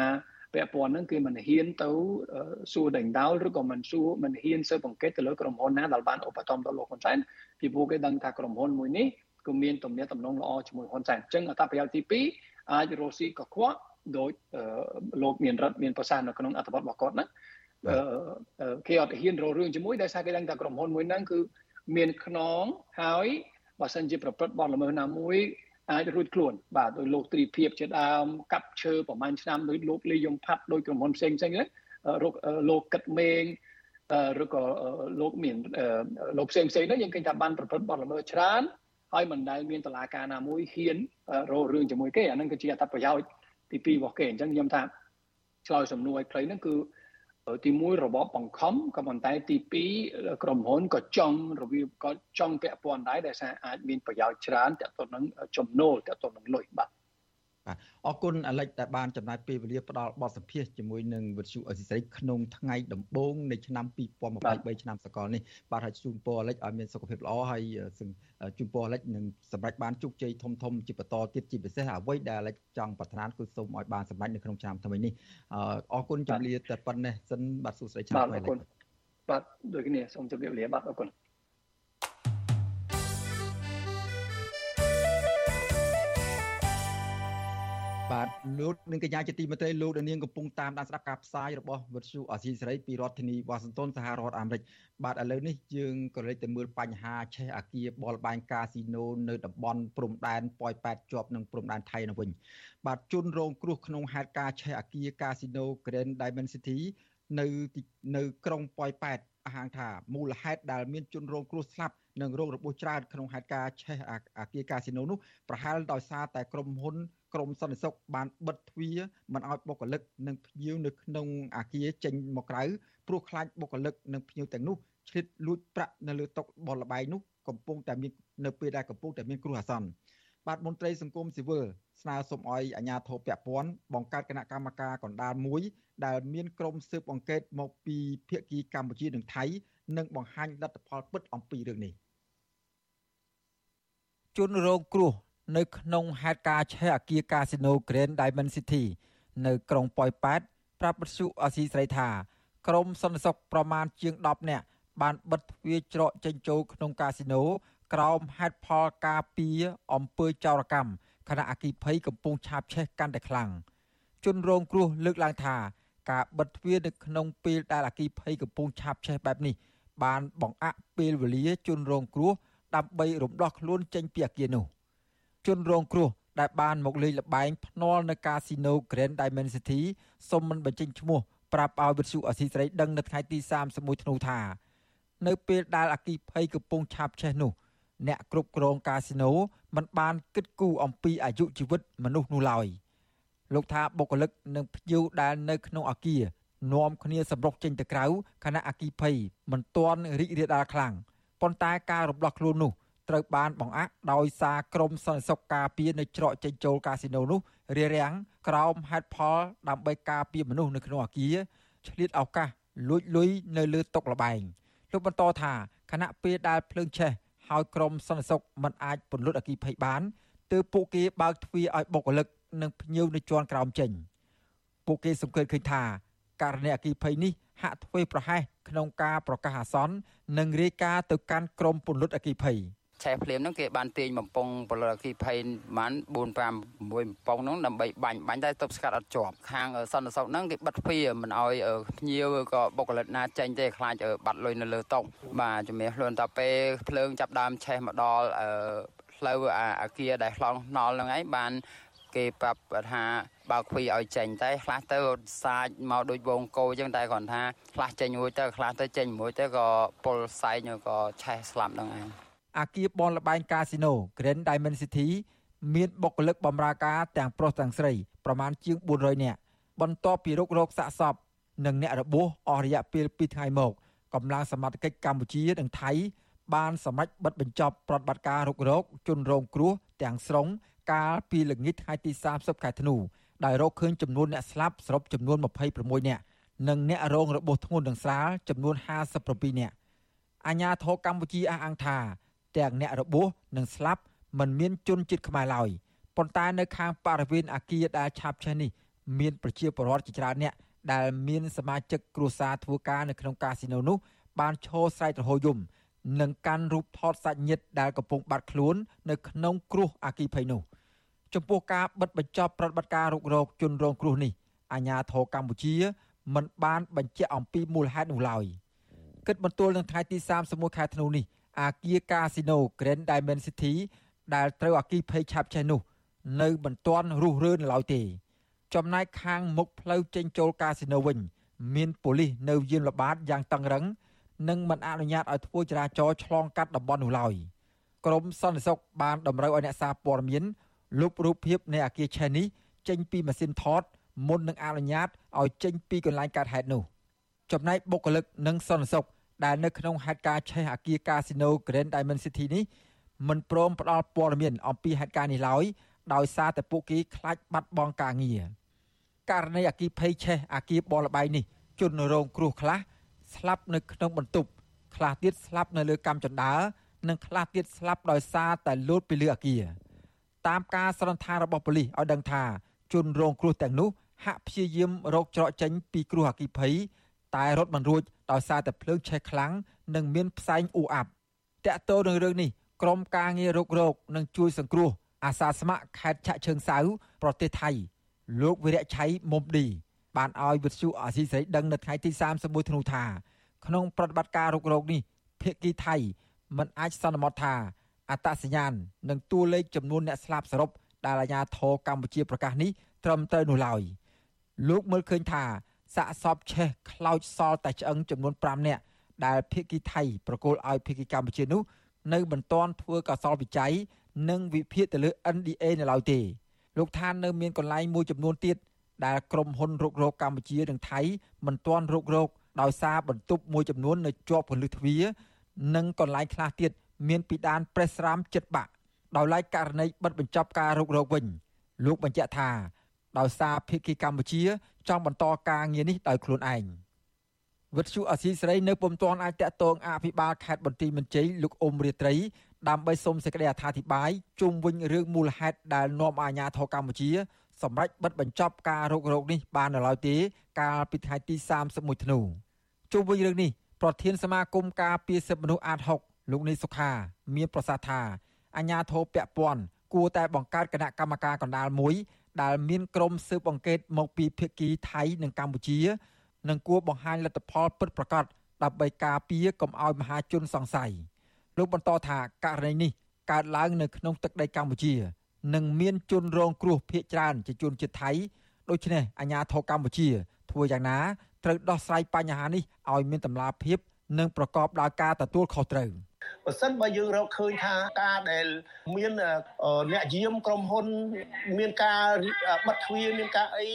ពាក់ព័ន្ធហ្នឹងគេមិនហ៊ានទៅសួរដេញដោលឬក៏មិនសួរមិនហ៊ានស៊ើបអង្កេតទៅលើក្រុមហ៊ុនណាដែលបានឧបត្ថម្ភដល់លោកហ៊ុនសែនពីព្រោះគេដឹងថាក្រុមហ៊ុនមួយនេះ គឺមានទំនាក់ទំនងល្អជាមួយហ៊ុនសែនអញ្ចឹងអត្ថប្រយោជន៍ទី2អាចរស់ស៊ីកខ្វក់ដោយលោកមានរដ្ឋមានប្រសាសន៍នៅក្នុងអត្ថបទរបស់គាត់ណាគេអត់ហ៊ានរករឿងជាមួយដោយសារគេដឹងថាក្រុមហ៊ុនមួយហ្នឹងគឺមានខ្នងហើយបើសិនជាប្រព្រឹត្តបទល្មើសណាមួយអាចរួចខ្លួនបាទដោយលោកទ្រីភិបជាដើមកាប់ឈើប្រហែលឆ្នាំដោយលោកលីយងផាត់ដោយក្រុមហ៊ុនផ្សេងផ្សេងហ្នឹងលោកកិតមេងឬក៏លោកមានលោកផ្សេងផ្សេងហ្នឹងយើងឃើញថាបានប្រព្រឹត្តបទល្មើសច្រើន ហើយមិនដែលមានតឡាការណាមួយហ៊ានរករឿងជាមួយគេអាហ្នឹងគឺជាអត្ថប្រយោជន៍ទី2របស់គេអញ្ចឹងខ្ញុំថាឆ្លើយសំណួរឲ្យខ្លីហ្នឹងគឺទី1របបបង្ខំក៏ប៉ុន្តែទី2ក្រុមហ៊ុនក៏ចង់របៀបក៏ចង់ពាក់ព័ន្ធដែរដែលថាអាចមានប្រយោជន៍ច្រើនទាក់ទងនឹងចំណូលទាក់ទងនឹងលុយបាទ បាទអរគុណអាលិចដែលបានចំណាយពេលវេលាផ្ដល់បទសម្ភាសជាមួយនឹងវិទ្យុអេស៊ីសរ៉ៃក្នុងថ្ងៃដំបូងនៃឆ្នាំ2023ឆ្នាំសកលនេះបាទហើយជូនពរអាលិចឲ្យមានសុខភាពល្អហើយជូនពរអាលិចនឹងសម្រេចបានជោគជ័យធំធំជាបន្តទៀតជាពិសេសអ្វីដែលអាលិចចង់ប្រាថ្នាគឺសូមឲ្យបានសម្រេចនៅក្នុងឆ្នាំថ្មីនេះអរគុណជម្រាបតែប៉ុណ្ណេះសិនបាទសួស្តីឆ្នាំថ្មីបាទអរគុណបាទដូចគ្នាសូមជម្រាបលាបាទអរគុណ បាទលោកនឹងកញ្ញាជាទីមេត្រីលោកនាងកំពុងតាមដានស្ដាប់ការផ្សាយរបស់វិទ្យុអាស៊ីសេរីពីរដ្ឋធានីវ៉ាស៊ីនតោនសហរដ្ឋអាមេរិកបាទឥឡូវនេះយើងក៏លេចទៅមើលបញ្ហាឆេះអាគារបលបែងកាស៊ីណូនៅតំបន់ព្រំដែនប៉ោយប៉ែតជាប់នឹងព្រំដែនថៃនៅវិញ បាទជនរងគ្រោះក្នុងហេតុការណ៍ឆេះអាគារកាស៊ីណូ Grand Diamond City នៅនៅក្រុងប៉ោយប៉ែតអះអាងថាមូលហេតុដែលមានជនរងគ្រោះស្លាប់និងរងរបួសច្រើនក្នុងហេតុការណ៍ឆេះអាគារកាស៊ីណូនោះប្រហែលដោយសារតែក្រុមហ៊ុន ក្រមសន្តិសុខបានបិទទ្វារមិនឲ្យបុគ្គលិកនិងភ្ញៀវនៅក្នុងអាគារចេញមកក្រៅព្រោះខ្លាចបុគ្គលិកនិងភ្ញៀវទាំងនោះឆ្លៀតលួចប្រាក់នៅលើតុបលលបែងនោះកំពុងតែមាននៅពេលដែលកំពុងតែមានគ្រោះអាសន្នបាទមន្ត្រីសង្គមស៊ីវិលស្នើសុំឲ្យអាជ្ញាធរពាក់ព័ន្ធបង្កើតគណៈកម្មការកណ្ដាលមួយដែលមានក្រុមស៊ើបអង្កេតមកពីភាគីកម្ពុជានិងថៃនិងបង្ហាញលទ្ធផលពិតអំពីរឿងនេះជនរងគ្រោះ នៅក្នុងហេតុការណ៍ឆេះអគារកាស៊ីណូ Grand Diamond City នៅក្រុងប៉ោយប៉ែតប្រាប់បទសុអាស៊ីស្រីថាក្រុមសន្តិសុខប្រមាណជាង10នាក់បានបិទទ្វារច្រកចេញចូលក្នុងកាស៊ីណូក្រោមហេតុផលការពារអំពើចោរកម្មខណៈអគិភ័យកំពុងឆាបឆេះកាន់តែខ្លាំងជនរងគ្រោះលើកឡើងថាការបិទទ្វារនៅក្នុងពេលដែលអគិភ័យកំពុងឆាបឆេះបែបនេះបានបង្អាក់ពេលវេលាជនរងគ្រោះដើម្បីរំដោះខ្លួនចេញពីអគារនោះ។ ជនរងគ្រោះដែលបានមកលេងល្បែងភ្នាល់នៅកាស៊ីណូ Grand Diamond City សុំមិនបញ្ចេញឈ្មោះប្រាប់ឲ្យវិទ្យុអសីស្រីដឹងនៅថ្ងៃទី31ធ្នូថានៅពេលដែលអគិភ័យកំពុងឆាបឆេះនោះអ្នកគ្រប់គ្រងកាស៊ីណូមិនបានគិតគូរអំពីអាយុជីវិតមនុស្សនោះឡើយលោកថាបុគ្គលិកនិងភ្ញៀវដែលនៅក្នុងអគារនាំគ្នាសម្រុកចេញទៅក្រៅខណៈអគិភ័យមិនទាន់រីករាលដាលខ្លាំងប៉ុន្តែការរំដោះខ្លួននោះ ត្រូវបានបង្អាក់ដោយសារក្រមសន្តិសុខការពារនៅច្រកចេញចូលកាស៊ីណូនោះរារាំងក្រោមហេតុផលដើម្បីការពារមនុស្សនៅក្នុងអាគារឆ្លៀតឱកាសលួចលុយនៅលើតុលបែងលោកបន្តថាខណៈពេលដែលភ្លើងឆេះហើយក្រមសន្តិសុខមិនអាចពន្លត់អគិភ័យបានទើបពួកគេបើកទ្វារឲ្យបុគ្គលិកនិងភ្ញៀវនៅជាន់ក្រោមចេញពួកគេសង្កេតឃើញថាករណីអគិភ័យនេះហាក់ធ្វេសប្រហែសក្នុងការប្រកាសអាសន្ននិងរាយការណ៍ទៅកាន់ក្រមពន្លត់អគិភ័យ ឆេះភ្លាមហ្នឹងគេបានទាញបំពង់ពលរដ្ឋអគិភ័យប្រហែល4 5 6បំពង់ហ្នឹងដើម្បីបាញ់បាញ់តែទប់ស្កាត់អត់ជាប់ខាងសន្តិសុខហ្នឹងគេបិទទ្វារមិនអោយភ្ញៀវក៏បុគ្គលិកណាចេញទេខ្លាចបាត់លុយនៅលើតុបាទជំរាបខ្លួនតពេលភ្លើងចាប់ដើមឆេះមកដល់ផ្លូវអាគារដែលខ្លងថ្នល់ហ្នឹងឯងបានគេប្រាប់ថាបើកភីឲ្យចេញតែខ្លះទៅសាចមកដូចវងគោអញ្ចឹងតែគាត់ថាខ្លះចេញមួយទៅខ្លះទៅចេញមួយទៅក៏ពុលសែងក៏ឆេះស្លាប់ហ្នឹងឯង អាគារបនលបែងកាស៊ីណូ Grand Diamond City មានបុគ្គលិកបម្រើការទាំងប្រុសទាំងស្រីប្រមាណជាង400នាក់បន្ទាប់ពីរុករោគសាកសពនិងអ្នករបួសអស់រយៈពេល2ថ្ងៃមកកម្លាំងសមត្ថកិច្ចកម្ពុជានិងថៃបានសម្រេចបិទបញ្ចប់ប្រតិបត្តិការរុករោគជនរងគ្រោះទាំងស្រុងកាលពីល្ងាចថ្ងៃទី30ខែធ្នូដោយរកឃើញចំនួនអ្នកស្លាប់សរុបចំនួន26នាក់និងអ្នករងរបួសធ្ងន់និងស្រាលចំនួន57នាក់អាជ្ញាធរកម្ពុជាអះអាងថា ទាំងអ្នករបួសនិងស្លាប់មិនមានជនជាតិខ្មែរឡើយប៉ុន្តែនៅខាងបរិវេណអាគារដែលឆាបឆេះនេះមានប្រជាពលរដ្ឋជាច្រើនអ្នកដែលមានសមាជិកគ្រួសារធ្វើការនៅក្នុងកាស៊ីណូនោះបានឈរស្រែករហូយំនិងកាន់រូបថតសាច់ញាតិដែលកំពុងបាត់ខ្លួននៅក្នុងគ្រោះអាគីភ័យនោះចំពោះការបិទបញ្ចប់ប្រតិបត្តិការរុករកជនរងគ្រោះនេះអាជ្ញាធរកម្ពុជា មិនបានបញ្ជាក់អំពីមូលហេតុនោះឡើយគិតបន្ទល់នឹងថ្ងៃទី31ខែធ្នូនេះ អាគារកាស៊ីណូ Grand Diamond City ដែលត្រូវអាគីភ័យឆាបឆេះនោះនៅមិនទាន់រុះរើនៅឡើយទេ ចំណែកខាងមុខផ្លូវចេញចូលកាស៊ីណូវិញ មានប៉ូលីសនៅយាមល្បាតយ៉ាងតឹងរឹងនិងមិនអនុញ្ញាតឲ្យធ្វើចរាចរណ៍ឆ្លងកាត់តំបន់នោះឡើយក្រមសន្តិសុខបានតម្រូវឲ្យអ្នកសារព័ត៌មានលុបរូបភាពនៃអាគារឆេះនេះចេញពីម៉ាស៊ីនថតមុននឹងអនុញ្ញាតឲ្យចេញពីកន្លែងកើតហេតុនោះចំណែកបុគ្គលិកនិងសន្តិសុខ ដែលនៅក្នុងហេតុការណ៍ឆេះអាគារកាស៊ីណូ Grand Diamond City នេះមិនព្រមផ្ដល់ព័ត៌មានអំពីហេតុការណ៍នេះឡើយដោយសារតែពួកគេខ្លាចបាត់បង់ការងារករណីអាគីភ័យឆេះអាគារបនលបៃនេះជនរងគ្រោះខ្លះស្លាប់នៅក្នុងបន្ទប់ខ្លះទៀតស្លាប់នៅលើកាំចណ្ដើនិងខ្លះទៀតស្លាប់ដោយសារតែលោតពីលើអាគារតាមការសន្និដ្ឋានរបស់ប៉ូលីសឲ្យដឹងថាជនរងគ្រោះទាំងនោះហាក់ព្យាយាមរកច្រកចេញពីគ្រោះអគ្គិភ័យ តែរត់មិនរួចដោយសារតែភ្លើងឆេះខ្លាំងនិងមានផ្សែងអ៊ូអាប់តាក់ទងនឹងរឿងនេះក្រុមការងាររករោគនិងជួយសង្គ្រោះអាសាស្ម័គ្រខេត្តឆៈជើងសៅប្រទេសថៃ លោកវិរៈឆៃមុំឌីបានឲ្យវិទ្យុអាស៊ីសេរីដឹងនៅថ្ងៃទី31ធ្នូថា ក្នុងប្រតិបត្តិការរុករោគនេះភៀកគីថៃមិនអាចសន្មត់ថាអត្តសញ្ញាណនិងតួលេខចំនួនអ្នកស្លាប់សរុបដែលអាជ្ញាធរកម្ពុជាប្រកាសនេះត្រឹមត្រូវនោះឡើយលោកមើលឃើញថា សាកសពឆេះខ្លោចសល់តែឆ្អឹងចំនួន5នាក់ដែលភៀកគីថៃប្រគល់ឲ្យភៀកគីកម្ពុជានោះនៅមិនទាន់ធ្វើកសលវិច័យនិងវិភាគទៅលើ NDA នៅឡើយទេលោកថានៅមានកន្លែងមួយចំនួនទៀតដែលក្រុមហ៊ុនរុករកកម្ពុជានិងថៃមិនទាន់រុករកដោយសារបន្ទប់មួយចំនួននៅជាប់ពន្លឺទ្វារនិងកន្លែងខ្លះទៀតមានពីដានប្រេះស្រាមចិត្តបាក់ដោយឡែកករណីបិទបញ្ចប់ការរុករកវិញលោកបញ្ជាក់ថា ដោយសារភាគីកម្ពុជាចង់បន្តការងារនេះដោយខ្លួនឯងវិទ្យុអសីសេរីនៅពុំទាន់អាចតកតងអភិបាលខេត្តបន្ទាយមានជ័យលោកអ៊ុំរាត្រីដើម្បីសូមសេចក្តីអត្ថាធិប្បាយជុំវិញរឿងមូលហេតុដែលនាំអាជ្ញាធរកម្ពុជា សម្រេចបិទបញ្ចប់ការរករោគនេះបាននៅឡើយទេ កាលពីថ្ងៃទី31ធ្នូជុំវិញរឿងនេះប្រធានសមាគមការពារសិទ្ធិមនុស្សអាត6លោកនីសុខា មានប្រសាសន៍ថាអាជ្ញាធរពាក់ព័ន្ធគួរតែបង្កើតគណៈកម្មការកណ្ដាលមួយ ដែលមានក្រុមស៊ើបអង្កេតមកពីភាគីថៃនិងកម្ពុជានិងគួរបង្ហាញលទ្ធផលពិតប្រាកដដើម្បីការពារកុំឲ្យមហាជនសង្ស័យលោកបន្តថាករណីនេះកើតឡើងនៅក្នុងទឹកដីកម្ពុជា និងមានជនរងគ្រោះភៀសច្រើនជាជនជាតិថៃដូច្នេះអាជ្ញាធរកម្ពុជា ធ្វើយ៉ាងណាត្រូវដោះស្រាយបញ្ហានេះឲ្យមានតម្លាភាព និងប្រកបដោយការទទួលខុសត្រូវ។ បើសិនបើយើងរកឃើញថាការដែលមានអ្នកយាមក្រុមហ៊ុនមានការបិទទ្វារមានការអី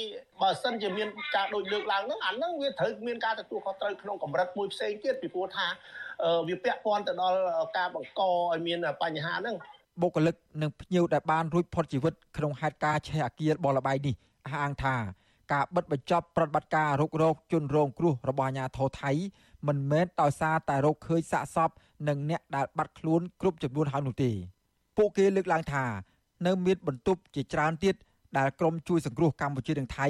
បើសិនជាមានការដូចលើកឡើងហ្នឹងអាហ្នឹងវាត្រូវមានការទទួលខុសត្រូវក្នុងកម្រិតមួយផ្សេងទៀតពីព្រោះថាវាពាក់ព័ន្ធទៅដល់ការបង្កឲ្យមានបញ្ហាហ្នឹងបុគ្គលិកនិងភ្ញៀវដែលបានរួចផុតជីវិតក្នុងហេតុការណ៍ឆេះអាគារបលបៃនេះអះអាងថាការបិទបញ្ចប់ប្រតិបត្តិការរុករោគជនរងគ្រោះរបស់អាជ្ញាធរថៃមិនមែនដោយសារតែរោគឃើញសាកសព និងអ្នកដែលបាត់ខ្លួនគ្រប់ចំនួនហើយនោះទេពួកគេលើកឡើងថា នៅមានបន្ទប់ជាច្រើនទៀតដែលក្រមជួយសង្គ្រោះកម្ពុជានិងថៃ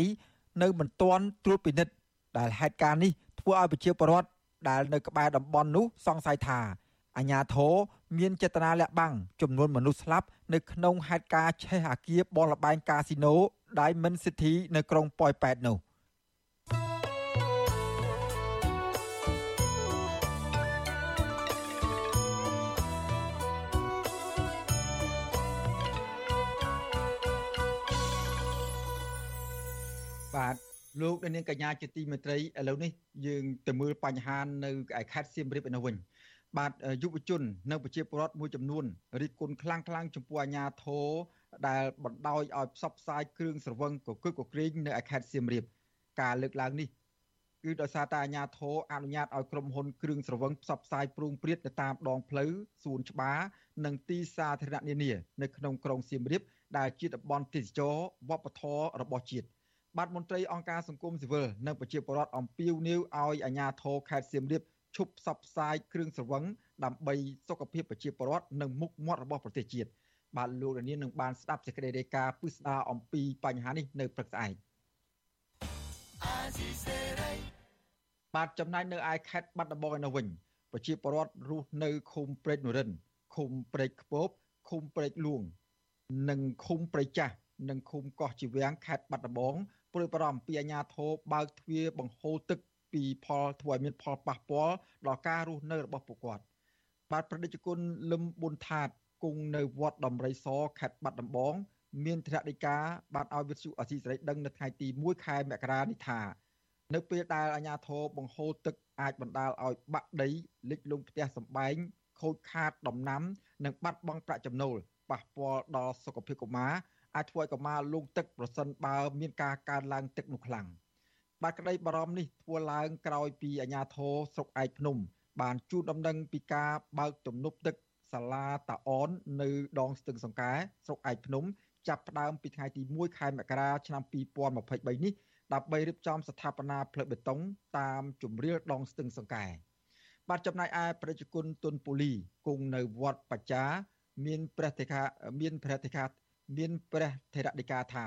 នៅមិនទាន់ត្រួតពិនិត្យដែលហេតុការណ៍នេះធ្វើឲ្យប្រជាពលរដ្ឋដែលនៅក្បែរតំបន់នោះសង្ស័យថាអាញាធរមានចេតនាលាក់បាំងចំនួនមនុស្សស្លាប់នៅក្នុងហេតុការណ៍ឆេះអាគារបនលបែងកាស៊ីណូ Diamond City នៅក្រុងប៉ោយប៉ែតនោះ បាទលោកនាងកញ្ញាជាទីមេត្រីឥឡូវនេះយើងទៅមើលបញ្ហានៅឯខេត្តសៀមរាបឯនោះវិញបាទយុវជន និងប្រជាពលរដ្ឋមួយចំនួនរិះគន់ខ្លាំងខ្លាំងចំពោះអាញាធរដែលបណ្ដោយឲ្យផ្សព្វផ្សាយគ្រឿងស្រវឹងកគឹកកក្រែងនៅឯខេត្តសៀមរាបការលើកឡើងនេះគឺដោយសារតែអាញាធរអនុញ្ញាតឲ្យក្រុមហ៊ុនគ្រឿងស្រវឹងផ្សព្វផ្សាយព្រួងព្រាតទៅតាមដងផ្លូវសួនច្បារនិងទីសាធារណៈនានានៅក្នុងក្រុងសៀមរាបដែលជាតំបន់ទេសចរវប្បធម៌របស់ជាតិ បាទមន្ត្រីអង្គការសង្គមស៊ីវិលនិងប្រជាពលរដ្ឋអំពាវនាវឲ្យអាជ្ញាធរខេត្តសៀមរាបឈប់ផ្សព្វផ្សាយគ្រឿងស្រវឹងដើម្បីសុខភាពប្រជាពលរដ្ឋនិងមុខមាត់របស់ប្រទេសជាតិបាទលោករានីនឹងបានស្ដាប់សេចក្តីរាយការណ៍ពិស្ដារអំពីបញ្ហានេះនៅព្រឹកស្អែកបាទចំណែកនៅឯខេត្តបាត់ដំបងឯនោះវិញប្រជាពលរដ្ឋរស់នៅឃុំព្រែកនរិនឃុំព្រែកខ្ពបឃុំព្រែកលួង និងឃុំព្រែកចាស់និងឃុំកោះជីវាំងខេត្តបាត់ដំបង ព្រួយបារម្ភពីអាញាធរបើកទ្វារបង្ហូរទឹកពីផលធ្វើឲ្យមានផលប៉ះពាល់ដល់ការរស់នៅរបស់ពួកគាត់បាទប្រតិជនលឹមប៊ុនថាតគង់នៅវត្តដំរីសខេត្តបាត់ដំបង មានធរណីកាបានឲ្យវិទ្យុអសីសេរីដឹងនៅថ្ងៃទី1ខែមករានេះថានៅពេលដែលអាជ្ញាធរបង្ហូរទឹកអាចបណ្ដាលឲ្យបាក់ដីលិចលង់ផ្ទះសម្បែងខូចខាតដំណាំ និងបាត់បង់ប្រាក់ចំណូលប៉ះពាល់ដល់សុខភាពកុមារ អាចធ្វើឲ្យកុមារលង់ទឹកប្រសិនបើមានការកើនឡើងទឹកនោះខ្លាំងបាទក្តីបារម្ភនេះធ្វើឡើងក្រោយពីអាជ្ញាធរស្រុកឯកភ្នំ បានជូនដំណឹងពីការបើកទំនប់ទឹកសាលាតាអននៅដងស្ទឹងសង្កែស្រុកឯកភ្នំចាប់ផ្ដើមពីថ្ងៃទី1ខែមករាឆ្នាំ2023នេះដើម្បីរៀបចំស្ថាបនាផ្លូវបេតុងតាមជំរាលដងស្ទឹងសង្កែបាទចំណែកឯប្រជាជនទុនពូលីគង់នៅវត្តបច្ចាមានព្រះធិកាមានព្រះធិកា មានព្រះធរដីកាថា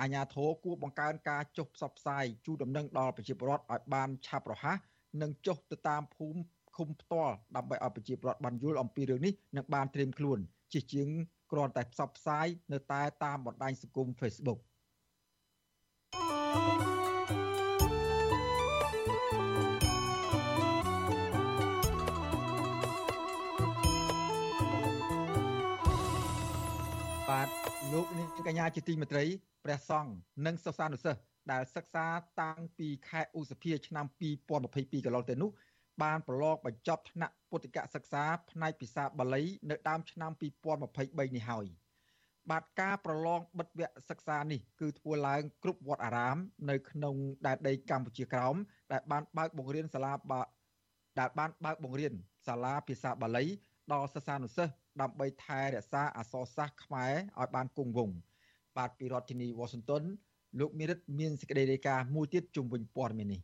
អាញាធរគួរបង្កើនការចុះផ្សព្វផ្សាយជូនដំណឹងដល់ប្រជាពលរដ្ឋឲ្យបានឆាប់រហ័សនិងចុះទៅតាមភូមិឃុំផ្ទាល់ដើម្បីឲ្យប្រជាពលរដ្ឋបានយល់អំពីរឿងនេះនិងបានត្រៀមខ្លួនជាជាងគ្រាន់តែផ្សព្វផ្សាយនៅតែតាមបណ្ដាញសង្គម Facebook បាទ លោកនាងកញ្ញាជាទីមេត្រីព្រះសង្ឃនិងសិស្សានុសិស្សដែលសិក្សាតាំងពីខែឧសភាឆ្នាំ2022កន្លងទៅនោះបានប្រឡងបញ្ចប់ថ្នាក់ពុទ្ធិកសិក្សាផ្នែកភាសាបាលីនៅដើមឆ្នាំ2023នេះហើយបាទការប្រឡងបិទវគ្គសិក្សានេះគឺធ្វើឡើងគ្រប់វត្តអារាម នៅក្នុងដែនដីកម្ពុជាក្រោមដែលបានបើកបង្រៀនសាលាបាដែលបានបើកបង្រៀនសាលាភាសាបាលីដល់សិស្សានុសិស្ស ដើម្បីថែរក្សាអក្សរសាស្ត្រខ្មែរឲ្យបានគង់វង្សបាទពីរដ្ឋធានីវ៉ាស៊ីនតោនលោកមេរិតមានសេចក្តីរាយការណ៍មួយទៀតជុំវិញព័ត៌មាននេះ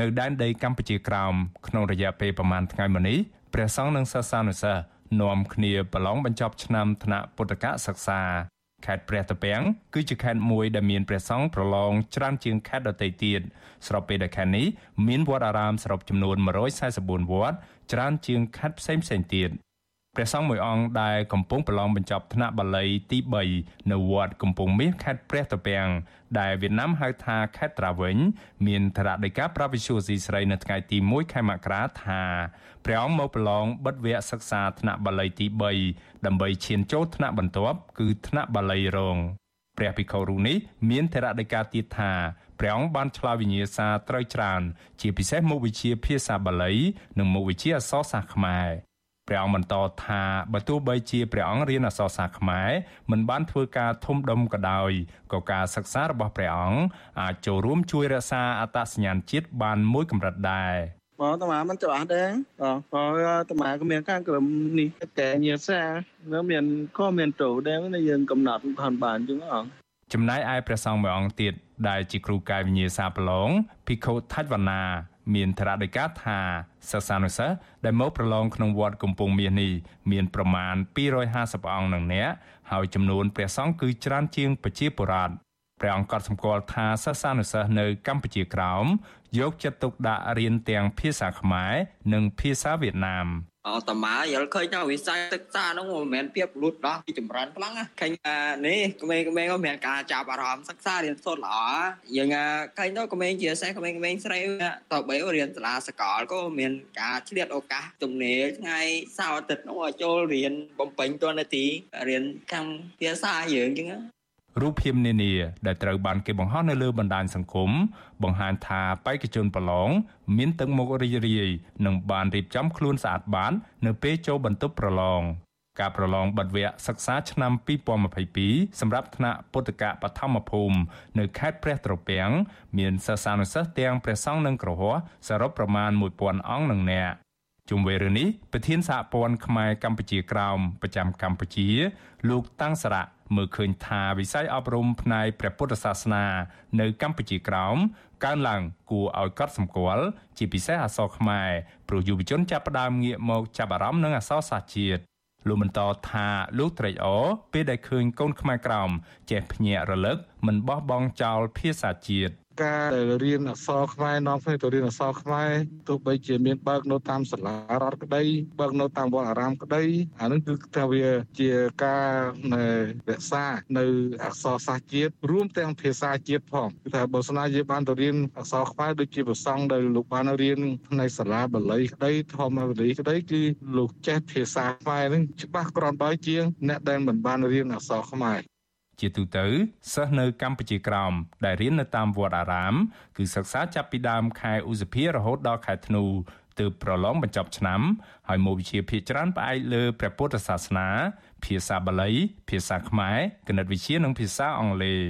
នៅដែនដីកម្ពុជាក្រោមក្នុងរយៈពេលប្រមាណថ្ងៃមុននេះព្រះសង្ឃនិងសិស្សានុសិស្សនាំគ្នាប្រឡងបញ្ចប់ឆ្នាំថ្នាក់ពុទ្ធកសិក្សាខេត្តព្រះតាពាំងគឺជាខេត្តមួយដែលមានព្រះសង្ឃប្រឡងច្រើនជាងខេត្តដទៃទៀតស្របពេលដែលខេត្តនេះមានវត្តអារាមសរុបចំនួន144វត្តច្រើនជាងខេត្តផ្សេងៗទៀត ព្រះសង្ឃមួយអង្គដែលកំពុងប្រឡងបញ្ចប់ថ្នាក់បាលីទី3នៅវត្តកំពង់មាសខេត្តព្រះតាពាំងដែលវៀតណាមហៅថាខេត្តត្រាវិញ មានធរណីការប្រវិសុសីស្រីនៅថ្ងៃទី1ខែមករាថាព្រះអង្គមកប្រឡងបិទវគ្គសិក្សាថ្នាក់បាលីទី3ដើម្បីឈានចូលថ្នាក់បន្ទាប់គឺថ្នាក់បាលីរងព្រះភិក្ខុរូបនេះមានធរណីការទៀតថាព្រះអង្គបានឆ្លើយវិញ្ញាសាត្រូវច្រើន ជាពិសេសមុខវិជ្ជាភាសាបាលី និងមុខវិជ្ជាអក្សរសាស្ត្រខ្មែរ ព្រះអង្គបន្តថាបើទោះបីជាព្រះអង្គរៀនអក្សរសាស្ត្រខ្មែរមិនបានធ្វើការធំដុំក៏ដោយក៏ការសិក្សារបស់ព្រះអង្គអាចចូលរួមជួយរក្សាអត្តសញ្ញាណជាតិបានមួយកម្រិតដែរបងតាមាមិនច្បាស់ដែរបងបងតាមាក៏មានការក្រុមនេះតែញាសានៅមានក៏មានត្រូវដែរយើងកំណត់ខាងបានចឹងអងចំណែកឯព្រះសង្ឃមួយអង្គទៀតដែលជាគ្រូកាយវិញ្ញាសាប្រឡងភិក្ខុថាច់វណ្ណា មានធរណីកាថាសិស្សានុសិស្សដែលមកប្រឡងក្នុងវត្តកំពង់មាសនេះមានប្រមាណ250អង្គនឹងអ្នកហើយចំនួនព្រះសង្ឃគឺច្រើនជាងប្រជាពលរដ្ឋព្រះអង្គក៏សម្គាល់ថាសិស្សានុសិស្សនៅកម្ពុជាក្រោមយកចិត្តទុកដាក់រៀនទាំងភាសាខ្មែរនិងភាសាវៀតណាម អតមាយល់ឃើញថាវិស័យសិក្សានោះមិនមែនភាពលូតលាស់ពីចម្រើនខ្លាំងណាឃើញនេះក្មេងៗក៏មានការចាប់អារម្មណ៍សិក្សារៀនសូត្រល្អយើងឃើញទៅក្មេងជាពិសេសក្មេងៗស្រីតើបីរៀនសាលាសកលក៏មានការឆ្លៀតឱកាសទំនេរថ្ងៃសៅរ៍អាទិត្យនោះឲ្យចូលរៀនបំពេញតួនាទីរៀនខាងភាសាយើងចឹង រូបភាពនានាដែលត្រូវបានគេបង្ហោះនៅលើបណ្ដាញសង្គមបង្ហាញថាបេក្ខជនប្រឡងមានទឹកមុខរីករាយនិងបានរៀបចំខ្លួនស្អាតបាតនៅពេលចូលបន្ទប់ប្រឡងការប្រឡងបិទវគ្គសិក្សាឆ្នាំ2022សម្រាប់ថ្នាក់ពុទ្ធកបឋមភូមិនៅខេត្តព្រះត្រពាំងមានសិស្សានុសិស្សទាំងព្រះសង្ឃនិងគ្រហស្ថសរុបប្រមាណ1000អង្គនឹងនាក់ ជុំវិញរឿងនេះប្រធានសហព័ន្ធខ្មែរកម្ពុជាក្រោមប្រចាំកម្ពុជា លោកតាំងសារៈមើលឃើញថាវិស័យអប់រំផ្នែកព្រះពុទ្ធសាសនា នៅកម្ពុជាក្រោមកើនឡើងគួរឲ្យកត់សម្គាល់ជាពិសេសអក្សរខ្មែរព្រោះយុវជនចាប់ផ្ដើមងាកមកចាប់អារម្មណ៍នឹងអក្សរសាស្ត្រជាតិលោកបន្តថាលោកត្រេកអរពេលដែលឃើញកូនខ្មែរក្រោមចេះភ្ញាក់រលឹកមិនបោះបង់ចោលភាសាជាតិ ការដែលរៀនអក្សរខ្មែរនាំគ្នាទៅរៀនអក្សរខ្មែរទោះបីជាមានបើកនៅតាមសាលារដ្ឋក្តីបើកនៅតាមវត្តអារាមក្តីអានឹងគឺថាវាជាការរក្សានៅអក្សរសាស្ត្រជាតិរួមទាំងភាសាជាតិផងគឺថាបើស្នាយើងបានទៅរៀនអក្សរខ្មែរដូចជាប្រសង់ដែលលោកបានរៀនផ្នែកសាលាបាលីក្តីធម្មបាលីក្តីគឺលោកចេះភាសាខ្មែរនឹងច្បាស់គ្រាន់បើជាងអ្នកដែលមិនបានរៀនអក្សរខ្មែរ ជាទូទៅសិស្សនៅកម្ពុជាក្រោមដែលរៀននៅតាមវត្តអារាម គឺសិក្សាចាប់ពីដើមខែឧសភារហូតដល់ខែធ្នូទើបប្រឡងបញ្ចប់ឆ្នាំហើយមុខវិជ្ជាភាគច្រើនផ្អែកលើព្រះពុទ្ធសាសនា ភាសាបាលី ភាសាខ្មែរគណិតវិទ្យានិងភាសាអង់គ្លេស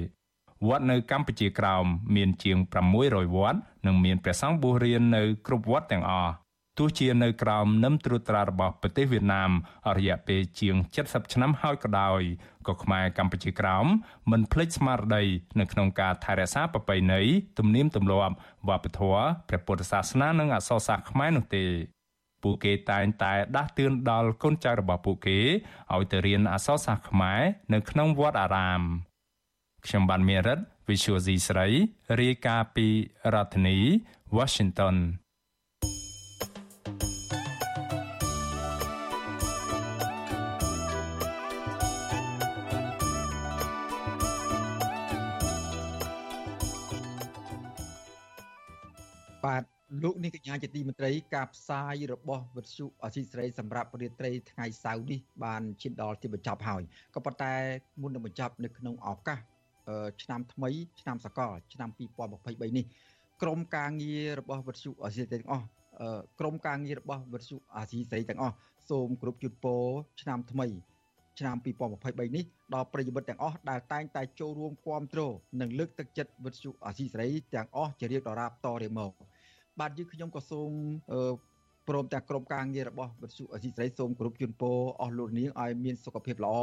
វត្តនៅកម្ពុជាក្រោមមានជាង600វត្តនិងមានព្រះសង្ឃបួសរៀននៅគ្រប់វត្តទាំងអស់ ទោះជានៅក្រោមនឹមត្រួតត្រារបស់ប្រទេសវៀតណាមអរយៈពេលជាង70ឆ្នាំហើយក៏ដោយក៏ខ្មែរកម្ពុជាក្រោមមិនភ្លេចស្មារតីនៅក្នុងការថែរក្សាប្រពៃណីទំនៀមទម្លាប់វប្បធម៌ព្រះពុទ្ធសាសនានិងអក្សរសាស្ត្រខ្មែរនោះទេពួកគេតែងតែដាស់តឿនដល់កូនចៅរបស់ពួកគេឲ្យទៅរៀនអក្សរសាស្ត្រខ្មែរនៅក្នុងវត្តអារាមខ្ញុំបានមេរិត Visual C ស្រីរាយការណ៍ពីរដ្ឋធានី Washington លោកនេះកញ្ញាជាទីមន្ត្រីការផ្សាយរបស់វិទ្យុអសីស្រីសម្រាប់រាត្រីថ្ងៃសៅរ៍នេះបានឈានដល់ទីបញ្ចប់ហើយក៏ប៉ុន្តែមុននឹងបញ្ចប់នៅក្នុងឱកាសឆ្នាំថ្មីឆ្នាំសកលឆ្នាំ2023នេះក្រមការងាររបស់វិទ្យុអសីស្រីទាំងអស់ក្រមការងាររបស់វិទ្យុអសីស្រីទាំងអស់សូមគ្រប់ជូនពរឆ្នាំថ្មី ឆ្នាំ2023នេះដល់ប្រិយមិត្តទាំងអស់ដែលតែងតែចូលរួមគាំទ្រនិងលើកទឹកចិត្តវិទ្យុអសីស្រីទាំងអស់ជារៀងដរាបតរៀងមក បាទយើងខ្ញុំក៏សូមព្រមទាំងក្រុមការងាររបស់វិទ្យុអសីស្រីសូមគោរពជូនពរអស់លោកនាងឲ្យមានសុខភាពល្អ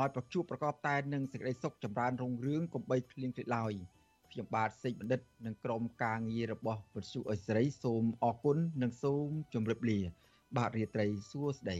ឲ្យប្រជួបប្រកបតែនឹងសេចក្តីសុខចម្រើនរុងរឿងកុំបីឃ្លៀងឃ្លាតឡើយខ្ញុំបាទសេកបណ្ឌិតនិងក្រុមការងាររបស់វិទ្យុអសីស្រីសូមអរគុណនិងសូមជម្រាបលា បាទរាត្រីសួស្តី